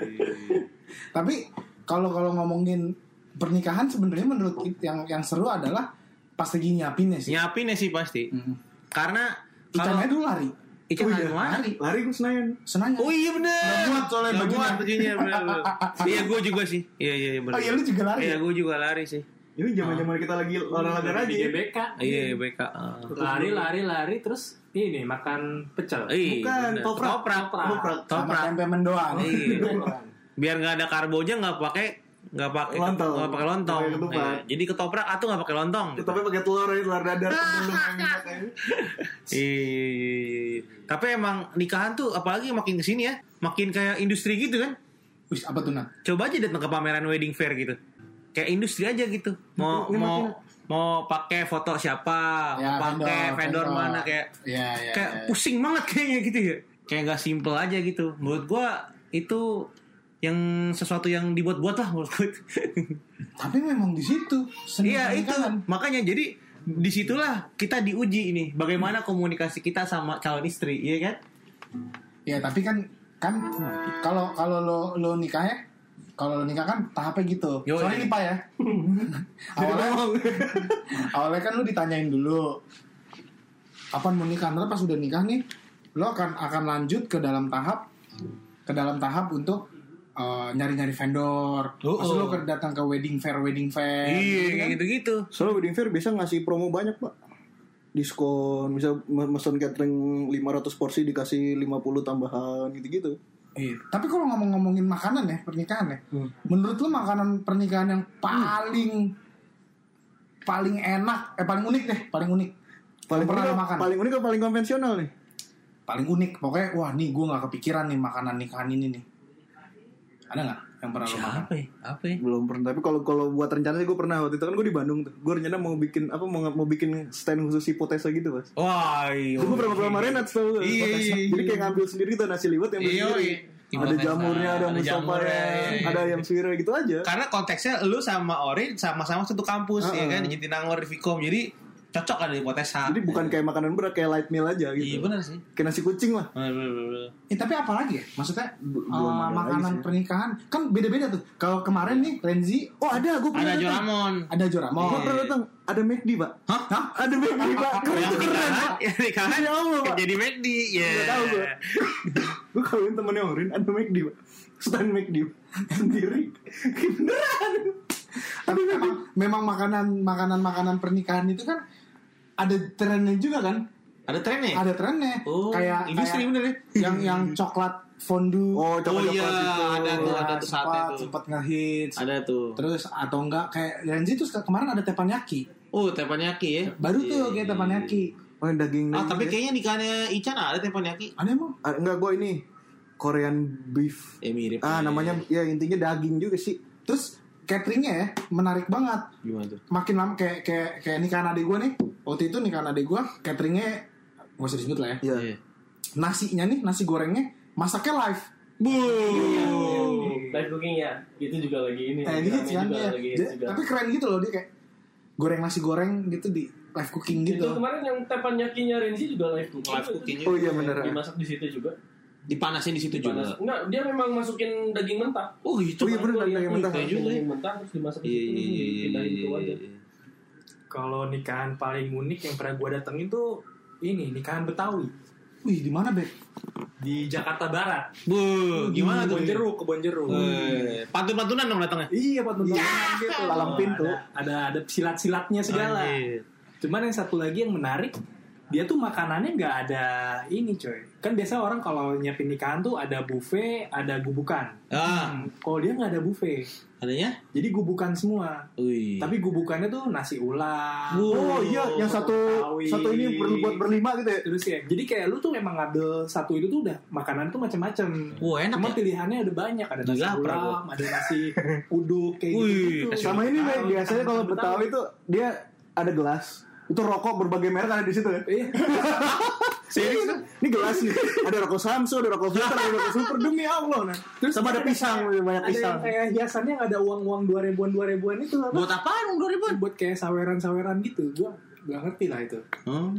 Tapi kalau kalau ngomongin pernikahan sebenarnya menurut kita yang yang seru adalah pas lagi nyiapinnya sih. Nyiapin ya sih pasti. Karena Icannya kalau dulu lari. Ican Oh, lari iya, lari. Lari gue Senayan. Senayan. Oh iya bener. Nggak muat soalnya Nggak bajunya. muat bajunya bener. Iya gue juga sih. Iya iya iya, bener. Oh iya lu juga lari. Iya ya? gue juga lari sih. Ini zaman-zaman kita lagi olahraga Di rajin. GBK. Iya iya, BK. ah. Lari, lari, lari, terus ini makan pecel. Iya, Bukan, toprak. Toprak. Toprak. Sama Toprak. tempe mendoan. Iya. Biar nggak ada karbonya nggak pakai nggak pakai Lontong. nggak pakai lontong. Iya. Jadi ketoprak atau nggak pakai lontong. gitu. Tapi pakai telur aja, telur dadar. Iya, iya, iya, iya. Tapi emang nikahan tuh apalagi makin ke sini ya, makin kayak industri gitu kan. Wih, apa tuh Nat? Coba aja datang ke pameran wedding fair gitu. Kayak industri aja gitu. Mau Ini mau makin- mau pakai foto siapa, Ya, mau pakai vendor, vendor, mana kayak Iya, iya. kayak iya. pusing banget kayaknya gitu ya. Kayak nggak simple aja gitu. Menurut gua itu yang sesuatu yang dibuat-buat lah menurut. Tapi memang di situ Iya itu pernikahan. makanya jadi di situlah kita diuji ini bagaimana komunikasi kita sama calon istri, iya kan? Ya tapi kan kan kalau kalau lo lo nikah ya kalau lo nikah kan tahapnya gitu. Yo, Soalnya nih pak ya. awalnya awalnya kan lo ditanyain dulu kapan mau nikah. Ntar pas udah nikah nih lo akan akan lanjut ke dalam tahap ke dalam tahap untuk eh, nyari-nyari vendor. Oh, Pas oh. lu datang ke wedding fair wedding fair. Iya, gitu kan. kayak gitu-gitu. Soalnya wedding fair biasa ngasih promo banyak pak Diskon Bisa me- mesen catering 500 porsi dikasih 50 tambahan gitu-gitu Iya. Tapi kalau ngomong-ngomongin makanan ya pernikahan ya, Hmm. menurut lu makanan pernikahan yang paling paling enak, eh paling unik deh, paling unik. Paling pernah unik, makan? paling unik atau paling konvensional nih? Paling unik, pokoknya wah nih gue nggak kepikiran nih makanan nikahan ini nih. Ada nggak yang pernah lu makan? Apa ya? Apa ya? Belum pernah Tapi kalau kalau buat rencana sih gue pernah Waktu itu kan gue di Bandung tuh Gue rencana mau bikin Apa mau, mau bikin stand khusus hipotesa gitu mas Wah, iya. Gue pernah sama Renat gak? Iya, iya, Jadi kayak ngambil sendiri tuh nasi liwet yang Iya, sendiri iya. Ada jamurnya, ada ada jamurnya, ya, iya, iya. ada ayam suwira gitu aja Karena konteksnya lu sama Ori sama-sama satu kampus ya Heeh. kan, di Jatinangor di Vkom. Jadi cocok ada hipotesa. Jadi bukan kayak makanan berat Kayak light meal aja gitu Iya benar sih. Kayak nasi kucing lah Bener, bener, bener. Eh, tapi apa lagi ya? Maksudnya lagi makanan sih. pernikahan kan beda-beda tuh. Kalau kemarin nih Renzi Oh ada gue pernah Ada datang. Joramon. ada Joramon. Gue pernah datang Ada McD pak Hah? Hah? Ada McD pak Keren tuh keren nikahan Ya Allah, Pak. jadi McD. Ya. Gak tau gue Gue kawin temennya Orin Ada McD pak Stand McD Sendiri Beneran Tapi memang memang makanan makanan makanan pernikahan itu kan ada trennya juga kan? Ada trennya? Ada trennya. Oh, kayak industri kayak bener ya? Yang yang coklat fondue. Oh Oh coklat-coklat iya, itu ada tuh, Ya, ada tuh sempat tuh. sempat ngehits. Ada tuh. Terus atau enggak kayak Renzi tuh kemarin ada teppanyaki. Oh, teppanyaki ya. Baru tuh iya, kayak teppanyaki. Oh daging Ah, tapi ya. kayaknya nikahannya Ican ada teppanyaki. Ada emang? Ah, Enggak gue ini Korean beef Eh mirip. Ah namanya Ya intinya daging juga sih Terus cateringnya ya menarik banget. gimana tuh? Makin lama kayak kayak kayak nikahan adik gue nih. Waktu itu nikahan adik gue cateringnya gak usah disebut lah ya. Iya Iya. Nasinya nih nasi gorengnya masaknya live. Live cooking ya, itu juga lagi ini. Kayak gitu Rame kan juga ya. lagi Dia- juga. Tapi keren gitu loh dia kayak goreng nasi goreng gitu di live cooking itu gitu. kemarin yang tepanyakinya Renzi juga live cooking. Live cooking Oh iya bener Dimasak di situ juga. Dipanasin di situ juga. Enggak, dia memang masukin daging mentah. Oh gitu. Oh iya lihat daging nih, mentah kayak juga ya. Daging mentah terus dimasak di Iya situ. iya iya iya, Pindahin itu iya. aja. iya. Kalau nikahan paling unik yang pernah gue datengin tuh ini nikahan Betawi Wih di mana Beb? di Jakarta Barat. Bu, gimana tuh? Kebon jeruk, kebon jeruk. Eh, Pantun-pantunan dong datangnya. Iya, nonton gitu. Palang pintu. Ada, ada ada silat-silatnya segala. Anjir. Cuman yang satu lagi yang menarik, dia tuh makanannya nggak ada ini coy. Kan biasa orang kalau nyiapin nikahan tuh ada buffet, ada gubukan. Ah, Hmm, Kalau dia nggak ada buffet, adanya? jadi gubukan semua. Wih. Tapi gubukannya tuh nasi ulam. Oh iya yang satu Betawi. Satu ini perlu buat berlima gitu ya Terus ya, jadi kayak lu tuh memang ngambil satu itu tuh udah makanan tuh macam-macam. Wah, enak Cuma ya? pilihannya ada banyak, ada nasi Gila, lapar ulam, ada nasi uduk kayak Wih, gitu. Sama ini biasanya kalau Betawi tuh Dia ada gelas Itu rokok berbagai merek ada di situ ya Iya. Serius kan? Ini gelas nih Ada rokok Samsu, ada rokok Filter, ada rokok Super Demi Allah nah. Terus Sama ada ada pisang, banyak Ada pisang yang kayak hiasannya yang ada uang-uang dua ribuan dua ribuan itu apa? Buat apaan dong 2000 buat kayak saweran-saweran gitu. Gua gak ngerti lah itu. Oh,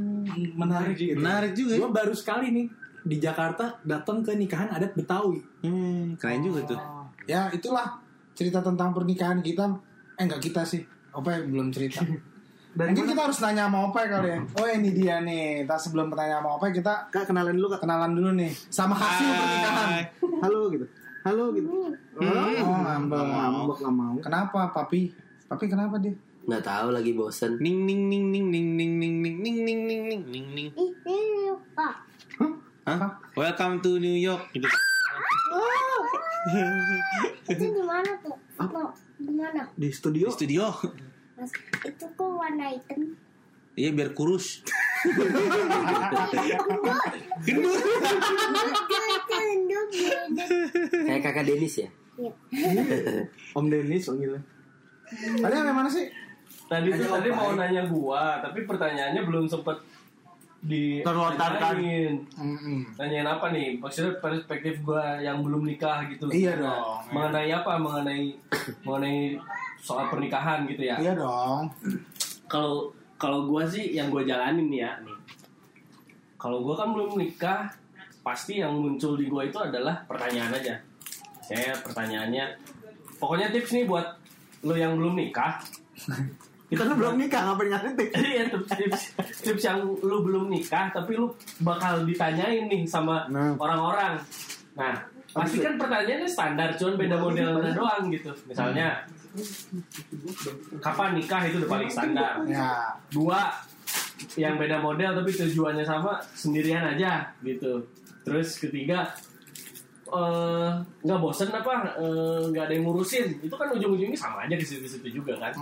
Menarik gitu. menarik juga ya. Gua baru sekali nih di Jakarta datang ke nikahan adat Betawi. Hmm, keren juga tuh. Ya itulah cerita tentang pernikahan kita. Eh enggak kita sih. Opa belum cerita. Mungkin kita harus nanya sama Opa kali ya. Oh ini dia nih. Kita sebelum bertanya sama Opa kita Kak kenalan dulu kak kenalan dulu nih sama hasil pernikahan. Halo gitu Halo gitu Oh, ngambek. Ngambek gak mau Kenapa papi? Papi kenapa dia? Nggak tahu lagi bosen. Ning ning ning ning ning ning ning ning ning ning ning ning ning ning. Ini lupa. Hah? Welcome to New York. Gitu. Itu di mana tuh? Itu di mana? Di studio Di studio. Warna hitam? Iya biar kurus. Gendut. Kayak kakak Denis ya. Iya. Om Dennis panggilnya Kalian yang mana sih? Tadi tuh tadi mau ya? nanya gua, tapi pertanyaannya belum sempet di Terlontarkan. tanyain. Apa nih? Maksudnya perspektif gua yang belum nikah gitu. Iya Nah, dong. Mengenai apa? Mengenai mengenai soal pernikahan gitu ya. Iya dong. Kalau kalau gua sih yang gua jalanin nih ya nih. Kalau gua kan belum nikah, pasti yang muncul di gua itu adalah pertanyaan aja. Saya pertanyaannya, pokoknya tips nih buat lo yang belum nikah. Kita kan belum nikah ngapain ngasih tips Iya tips, tips tips yang lu belum nikah tapi lu bakal ditanyain nih sama Nah. orang-orang. Nah pasti kan pertanyaannya standar cuman beda modelnya doang gitu misalnya kapan nikah itu udah paling standar. Ya. dua yang beda model tapi tujuannya sama sendirian aja gitu. Terus ketiga eh, nggak bosen apa eh, nggak ada yang ngurusin. Itu kan ujung-ujungnya sama aja di situ-situ juga kan.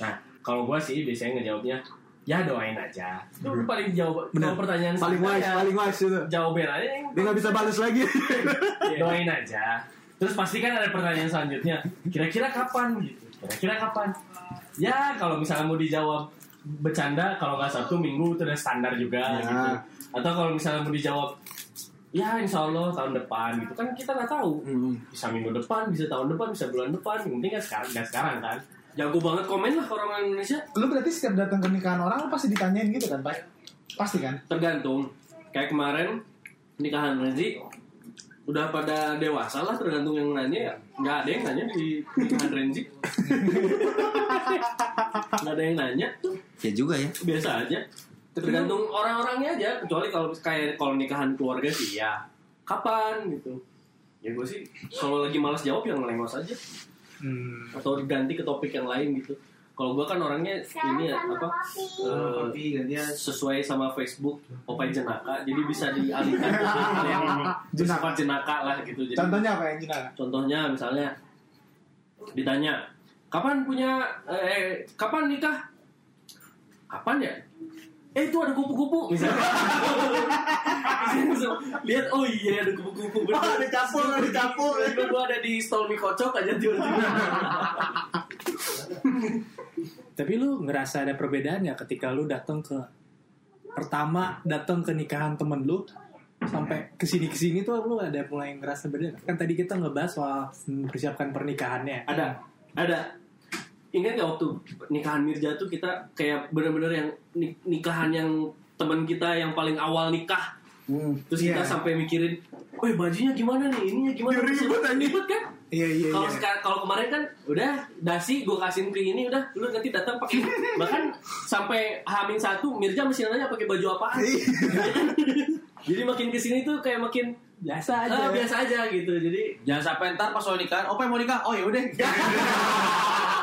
Nah kalau gua sih biasanya ngejawabnya ya doain aja. Itu udah paling jawab kalau pertanyaan paling wise ya, paling wise itu. Jawabin aja dia nggak bisa balas lagi. Doain aja terus pasti kan ada pertanyaan selanjutnya. Kira-kira kapan? Gitu. Kira-kira kapan? Ya kalau misalnya mau dijawab bercanda kalau nggak satu minggu itu udah standar juga Ya. gitu. Atau kalau misalnya mau dijawab ya insya Allah tahun depan gitu. Kan kita nggak tahu. Hmm. bisa minggu depan bisa tahun depan bisa bulan depan. Yang penting kan sekarang dan sekarang kan. Jago banget komen lah orang Indonesia. Lu berarti setiap datang ke nikahan orang lu pasti ditanyain gitu kan, Pak? Pasti kan? tergantung. Kayak kemarin nikahan Renzi udah pada dewasa lah tergantung yang nanya ya. Nggak ada yang nanya di nikahan Renzi nggak ada yang nanya. Tuh Ya juga ya. biasa aja. Tergantung orang-orangnya aja. Kecuali kalau kayak kalau nikahan keluarga sih ya. Kapan gitu. Ya gue sih kalau lagi malas jawab yang lengos aja. Hmm. atau diganti ke topik yang lain gitu kalau gue kan orangnya ini ya apa eh, sesuai sama Facebook Opai Jenaka. Jadi bisa dialihkan. Ke hal yang bersifat jenaka lah gitu. Jadi Contohnya apa yang jelas? contohnya misalnya ditanya kapan punya eh kapan nikah? Kapan ya? Eh itu ada kupu-kupu. Misalnya. Lihat oh iya ada kupu-kupu. Bener ada capur ada capur Tiba-tiba gue ada di stall mie kocok aja tiba-tiba Tapi lu ngerasa ada perbedaan ya ketika lu datang ke pertama datang ke nikahan temen lu sampai ke sini ke sini tuh lu ada mulai ngerasa beda kan tadi kita ngebahas soal mempersiapkan pernikahannya ada ada ingat gak waktu nikahan Mirja tuh kita kayak bener-bener yang ni- nikahan yang teman kita yang paling awal nikah terus kita Iya. sampai mikirin, woi bajunya gimana nih, ininya gimana? Ribet kan? Iya iya Kalau iya. sekarang kalau kemarin kan udah dasi gue kasihin ke ini udah lu nanti datang pakai bahkan sampai hamin satu Mirja masih nanya pakai baju apaan. Jadi makin ke sini tuh kayak makin biasa aja ah, biasa aja gitu. Jadi Jangan sampai ntar pas soal nikahan, opa mau nikah, oh ya udah.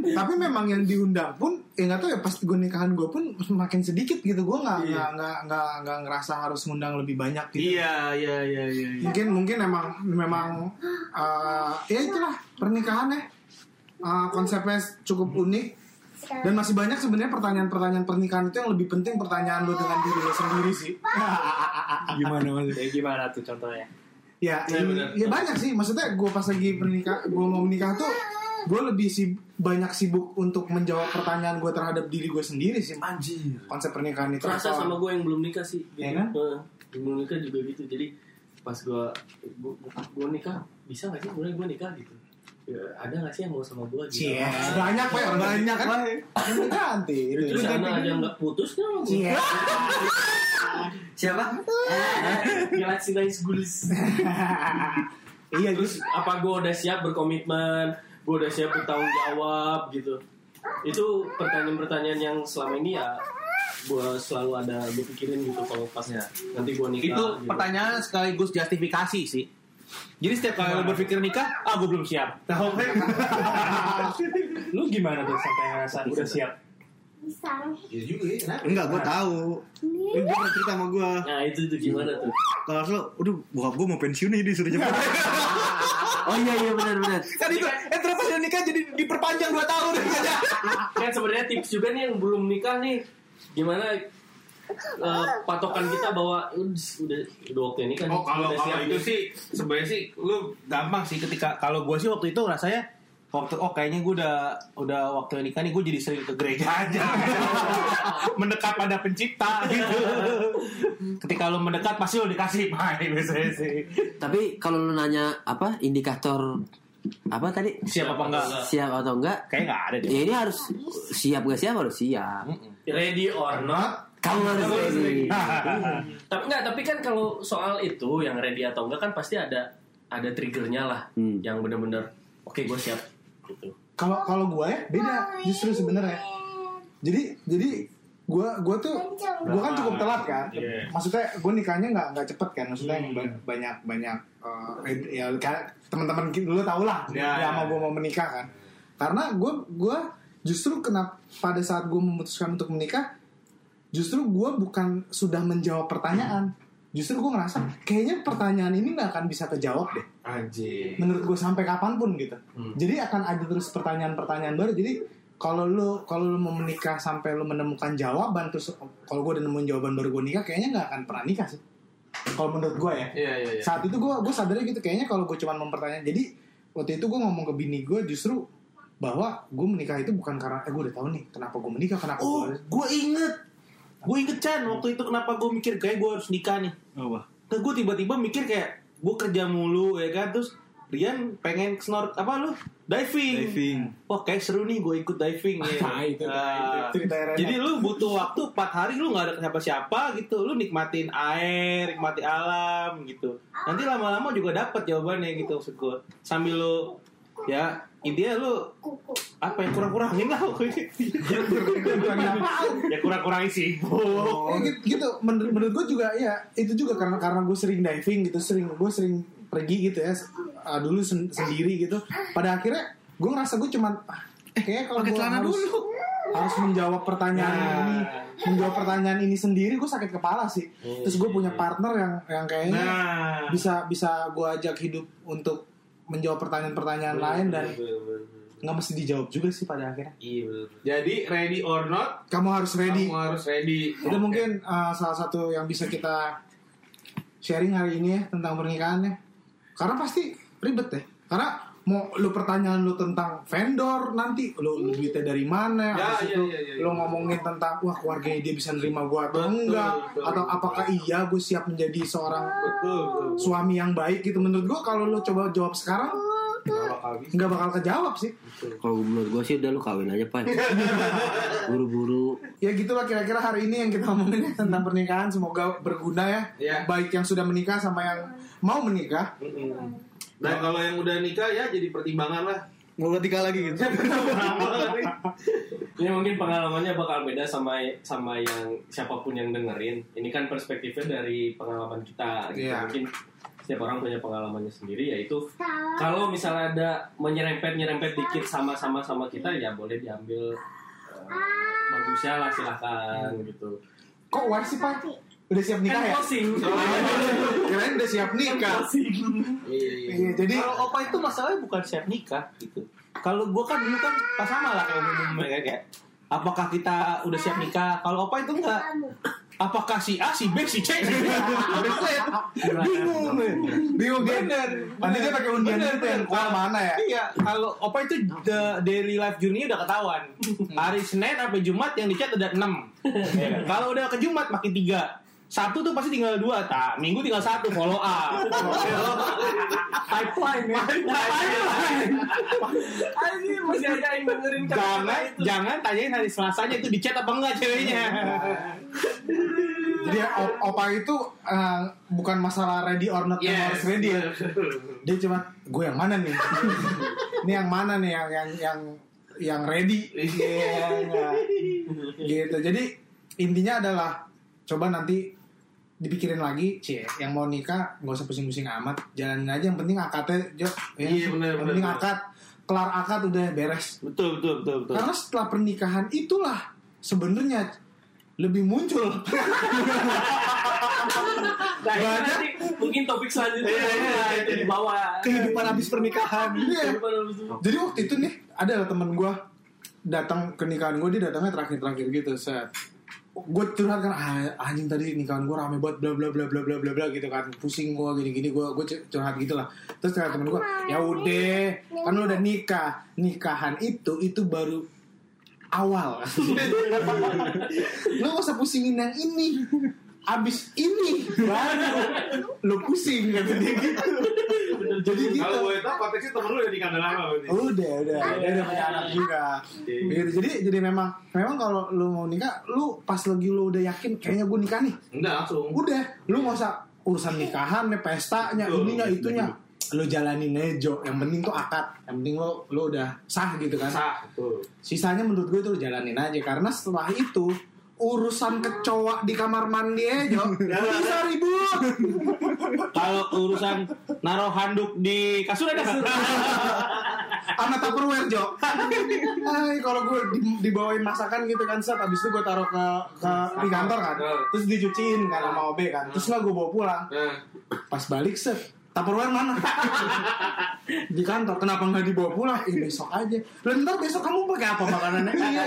Tapi memang yang diundang pun, ya nggak tahu ya pas gue nikahan gue pun semakin sedikit gitu. Gue nggak nggak nggak nggak nggak ngerasa harus ngundang lebih banyak gitu. Iya, iya, iya, iya. iya. Mungkin mungkin emang memang eh, ya itulah pernikahan ya. Eh, konsepnya cukup unik dan masih banyak sebenarnya pertanyaan-pertanyaan pernikahan itu yang lebih penting pertanyaan lu dengan diri lu sendiri sih. Gimana maksudnya? ya gimana tuh contohnya Ya, ya, ya banyak sih. Maksudnya gue pas lagi pernikah, gue mau menikah tuh, gue lebih sih banyak sibuk untuk menjawab pertanyaan gue terhadap diri gue sendiri sih. anjir Konsep pernikahan itu. terasa sama gue yang belum nikah sih. Gitu. Iya kan? Yang belum nikah juga gitu. Jadi pas gue gue, gue nikah bisa nggak sih mulai gue nikah gitu. Ya, ada nggak sih yang mau sama gue gitu? Cie, banyak pak, banyak kan? Ganti. Terus sana aja nggak putus kan? gue. Siapa? Galaxy Nice Gulis. Iya, Terus apa gue udah siap berkomitmen, gue udah siap bertanggung jawab gitu. Itu pertanyaan-pertanyaan yang selama ini ya gue selalu ada gue pikirin gitu kalau pas nanti gue nikah. Itu gitu. pertanyaan sekaligus justifikasi sih. Jadi setiap kali lo berpikir nikah, ah gue belum siap. Tahu kan? lu gimana tuh sampai ngerasa udah siap Bisa. ya juga ya enggak gue tahu Ini dia pernah cerita sama gue Nah itu tuh gimana tuh? kalau lo udah bokap gue mau pensiun nih disuruh jemput Oh iya iya benar benar. Kan itu, eh terus pas udah nikah jadi diperpanjang 2 tahun. kan sebenarnya tips juga nih yang belum nikah nih gimana eh, patokan kita bahwa udah udah waktu ini kan. Oh kalau kalau siap itu sih sebenarnya sih lu gampang sih ketika kalau gue sih waktu itu rasanya waktu oh kayaknya gue udah udah waktu nikah nih gue jadi sering ke gereja aja. Mendekat pada pencipta gitu. Ketika lu mendekat pasti lu dikasih pai biasanya sih. Tapi kalau lu nanya apa indikator apa tadi? Siapa apa enggak? Siap atau enggak? kayak nggak ada deh. Ya ini harus siap gak siap harus siap. ready or not Kamu harus ready. tapi enggak tapi kan kalau soal itu yang ready atau enggak kan pasti ada ada triggernya lah Hmm. yang bener-bener oke gue siap gitu Kalau kalau gue ya beda justru sebenarnya. Jadi jadi gue gue tuh gue kan cukup telat kan Iya. maksudnya gue nikahnya nggak nggak cepet kan maksudnya yang ba- banyak banyak eh, ya teman-teman ki- lu tau lah Ya, ya, ya. mau gue mau menikah kan karena gue gue justru kenapa pada saat gue memutuskan untuk menikah justru gue bukan sudah menjawab pertanyaan justru gue ngerasa kayaknya pertanyaan ini nggak akan bisa kejawab deh Anjir. menurut gue sampai kapan pun gitu. Hmm. Jadi akan ada terus pertanyaan-pertanyaan baru. Jadi kalau lu kalau lu mau menikah sampai lu menemukan jawaban terus kalau gue udah nemuin jawaban baru gue nikah kayaknya nggak akan pernah nikah sih. Kalau menurut gue ya. Iya iya iya. Saat itu gue gue sadarnya gitu kayaknya kalau gue cuma mempertanyakan. Jadi waktu itu gue ngomong ke bini gue justru bahwa gue menikah itu bukan karena eh gue udah tahu nih kenapa gue menikah kenapa Oh, gue inget. Gue inget Chan waktu itu kenapa gue mikir kayak gue harus nikah nih. Apa? Nah, gue tiba-tiba mikir kayak gue kerja mulu ya kan terus Rian pengen snor apa lu diving. Diving. Wah kayak seru nih gue ikut diving ya. Nah, itu, Ah. itu Rena. Jadi lu butuh waktu 4 hari lu nggak ada siapa-siapa gitu. Lu nikmatin air, nikmati alam gitu. Nanti lama-lama juga dapat jawabannya gitu maksud gue. Sambil lu ya intinya lu apa yang kurang-kurangin lah ya kurang-kurangin sih. Ya, gitu, gitu. Menur- menurut gue juga ya itu juga karena karena gue sering diving gitu sering gue sering pergi gitu ya uh, dulu sen- sendiri gitu pada akhirnya gue ngerasa gue cuman ah, kayaknya kalau pakai gue harus dulu. harus menjawab pertanyaan Nah. ini menjawab pertanyaan ini sendiri gue sakit kepala sih terus gue punya partner yang yang kayaknya Nah, bisa bisa gue ajak hidup untuk menjawab pertanyaan-pertanyaan lain dan nggak mesti dijawab juga sih pada akhirnya Iya betul. Jadi ready or not, kamu harus ready kamu harus ready. Itu mungkin uh, salah satu yang bisa kita sharing hari ini ya tentang pernikahannya. Karena pasti ribet ya. Karena mau lu pertanyaan lu tentang vendor nanti lu lu duitnya dari mana Ya, habis iya, itu iya, iya, lu iya. ngomongin tentang wah keluarganya dia bisa nerima gua atau Betul, enggak betul, atau betul. apakah iya gue siap menjadi seorang Betul, betul. suami yang baik gitu menurut gua kalau lu coba jawab sekarang nggak bakal kejawab sih Kalau menurut gue sih udah lu kawin aja pak. Buru-buru. ya gitulah kira-kira hari ini yang kita omongin ya tentang pernikahan semoga berguna ya Ya. baik yang sudah menikah sama yang mau menikah Mm-mm. Dan kalau yang udah nikah ya jadi pertimbangan lah. Mau nikah lagi gitu. Ini mungkin pengalamannya bakal beda sama sama yang siapa pun yang dengerin. Ini kan perspektifnya dari pengalaman kita. Gitu. Iya. Mungkin setiap orang punya pengalamannya sendiri. Yaitu kalau misalnya ada menyerempet nyerempet dikit sama-sama sama kita, ya boleh diambil eh, bagusnya lah silahkan gitu. kok war sih pak udah siap nikah ya closing. kirain udah siap nikah Iya, iya. Iya, jadi Kalau opa itu masalahnya bukan siap nikah gitu. Kalau gua kan dulu kan pas sama lah kayak umum kayak kayak apakah kita udah siap nikah? Kalau opa itu enggak. Apakah si A, si B, si C? Bingung. bingung Bener. nanti dia pakai undian itu yang keluar mana ya Iya, kalau opa itu the daily life journey udah ketahuan. Hari Senin sampai Jumat yang dicat ada 6. kalau udah ke Jumat makin 3. Satu tuh pasti tinggal dua, tak. Minggu tinggal satu follow up. Pipeline ya. Pipeline. Anjir masih ada yang dengerin jangan itu. jangan tanyain hari Selasanya itu dicat apa enggak ceweknya. jadi op- opa itu eh, bukan masalah ready or not yang harus ready ya dia cuma gue yang mana nih ini yang mana nih yang yang yang yang ready Iya, nggak. gitu jadi intinya adalah coba nanti dipikirin lagi cie yang mau nikah nggak usah pusing-pusing amat jalanin aja yang penting akadnya jo ya. Iya, benar, yang benar, penting benar. akad kelar akad udah beres betul betul betul betul. karena setelah pernikahan itulah sebenarnya lebih muncul Nah, Banyak. nanti mungkin topik selanjutnya Iya, iya, iya. itu dibawa. Kehidupan habis pernikahan. Iya. Itu. Jadi waktu itu nih ada temen gue datang ke nikahan gue dia datangnya terakhir-terakhir gitu set gue curhat kan ah, anjing tadi nikahan gue rame banget bla bla bla bla bla bla bla gitu kan. Pusing gue gini gini gue gue curhat gitu lah. Terus kata temen gue ya udah kan lu udah nikah. Nikahan itu itu baru awal. Lu gak usah pusingin yang ini abis ini baru. Lu pusing kata dia gitu. Jadi gitu. Kalau gue tahu konteksnya temen lu udah nikah udah lama berarti. udah udah dia udah punya anak juga. Gitu jadi jadi memang memang kalau lu mau nikah lu pas lagi lu udah yakin kayaknya gue nikah nih. Enggak langsung. udah. Lu nggak usah urusan nikahan nih pestanya Betul, ininya betul. itunya. lu jalanin aja. Jo. yang penting tuh akad. Yang penting lu lu udah sah gitu kan. Sah, betul. sisanya menurut gue tuh lu jalanin aja. Karena setelah itu urusan kecoa di kamar mandi aja bisa ribut Kalau urusan naruh handuk di kasur ada nggak? sama tupperware Jo Ay, kalau gue di, dibawain masakan gitu kan set abis itu gue taruh ke, ke di kantor kan terus dicuciin kan sama OB kan terus lah gue bawa pulang pas balik set Tupperware mana? di kantor. Kenapa nggak dibawa pulang? Ih, besok aja. Lah ntar besok kamu pakai apa makanannya? Iya.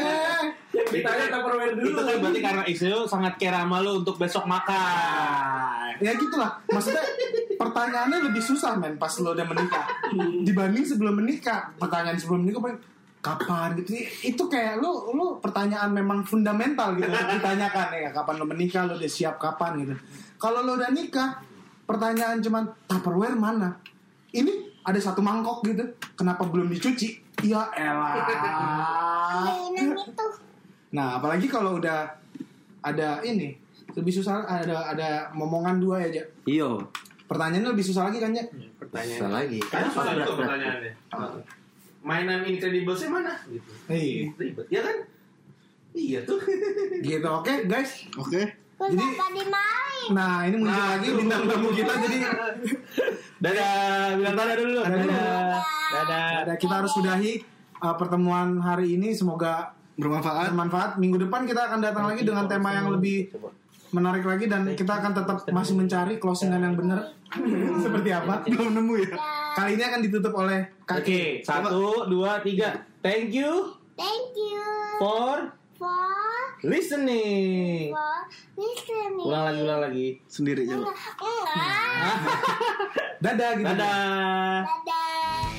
Ditanya Tupperware Itu dulu. kan berarti karena istri lu sangat care sama lu untuk besok makan. ya gitulah. Maksudnya pertanyaannya lebih susah men pas lo udah menikah. Dibanding sebelum menikah. Pertanyaan sebelum menikah paling kapan? Gitu. Itu kayak lu lu pertanyaan memang fundamental gitu. Untuk ditanyakan ya kapan lo menikah? Lo udah siap kapan? Gitu. Kalau lo udah nikah pertanyaan cuman tupperware mana? Ini ada satu mangkok gitu. Kenapa belum dicuci? Ya elah. Mainan itu. Nah, apalagi kalau udah ada ini lebih susah ada ada momongan dua ya, Jak. Iya. Pertanyaannya lebih susah lagi kan, Ya? Bisa lagi. Kan susah Berat, berat. pertanyaannya. Mainan Incredibles-nya mana? Gitu. Iya. Ribet, ya kan? Iya tuh. Gitu, oke, guys. Oke. Jadi- Kenapa dimain? Nah, ini muncul lagi bintang tamu kita jadi Dadah, bilang dadah dulu. Dadah dulu. Dadah. ada kita harus sudahi uh, pertemuan hari ini semoga Bermanfaat. bermanfaat. Minggu depan kita akan datang lagi dengan tema yang lebih menarik lagi dan kita akan tetap masih mencari closingan yang benar seperti apa. Belum nemu ya. Kali ini akan ditutup oleh Kak Oke, satu, dua, tiga. Thank you Thank you for for listening. for listening. Ulang lagi, ulang lagi. Sendiri coba. Enggak. Dadah gitu. Dadah. Dadah.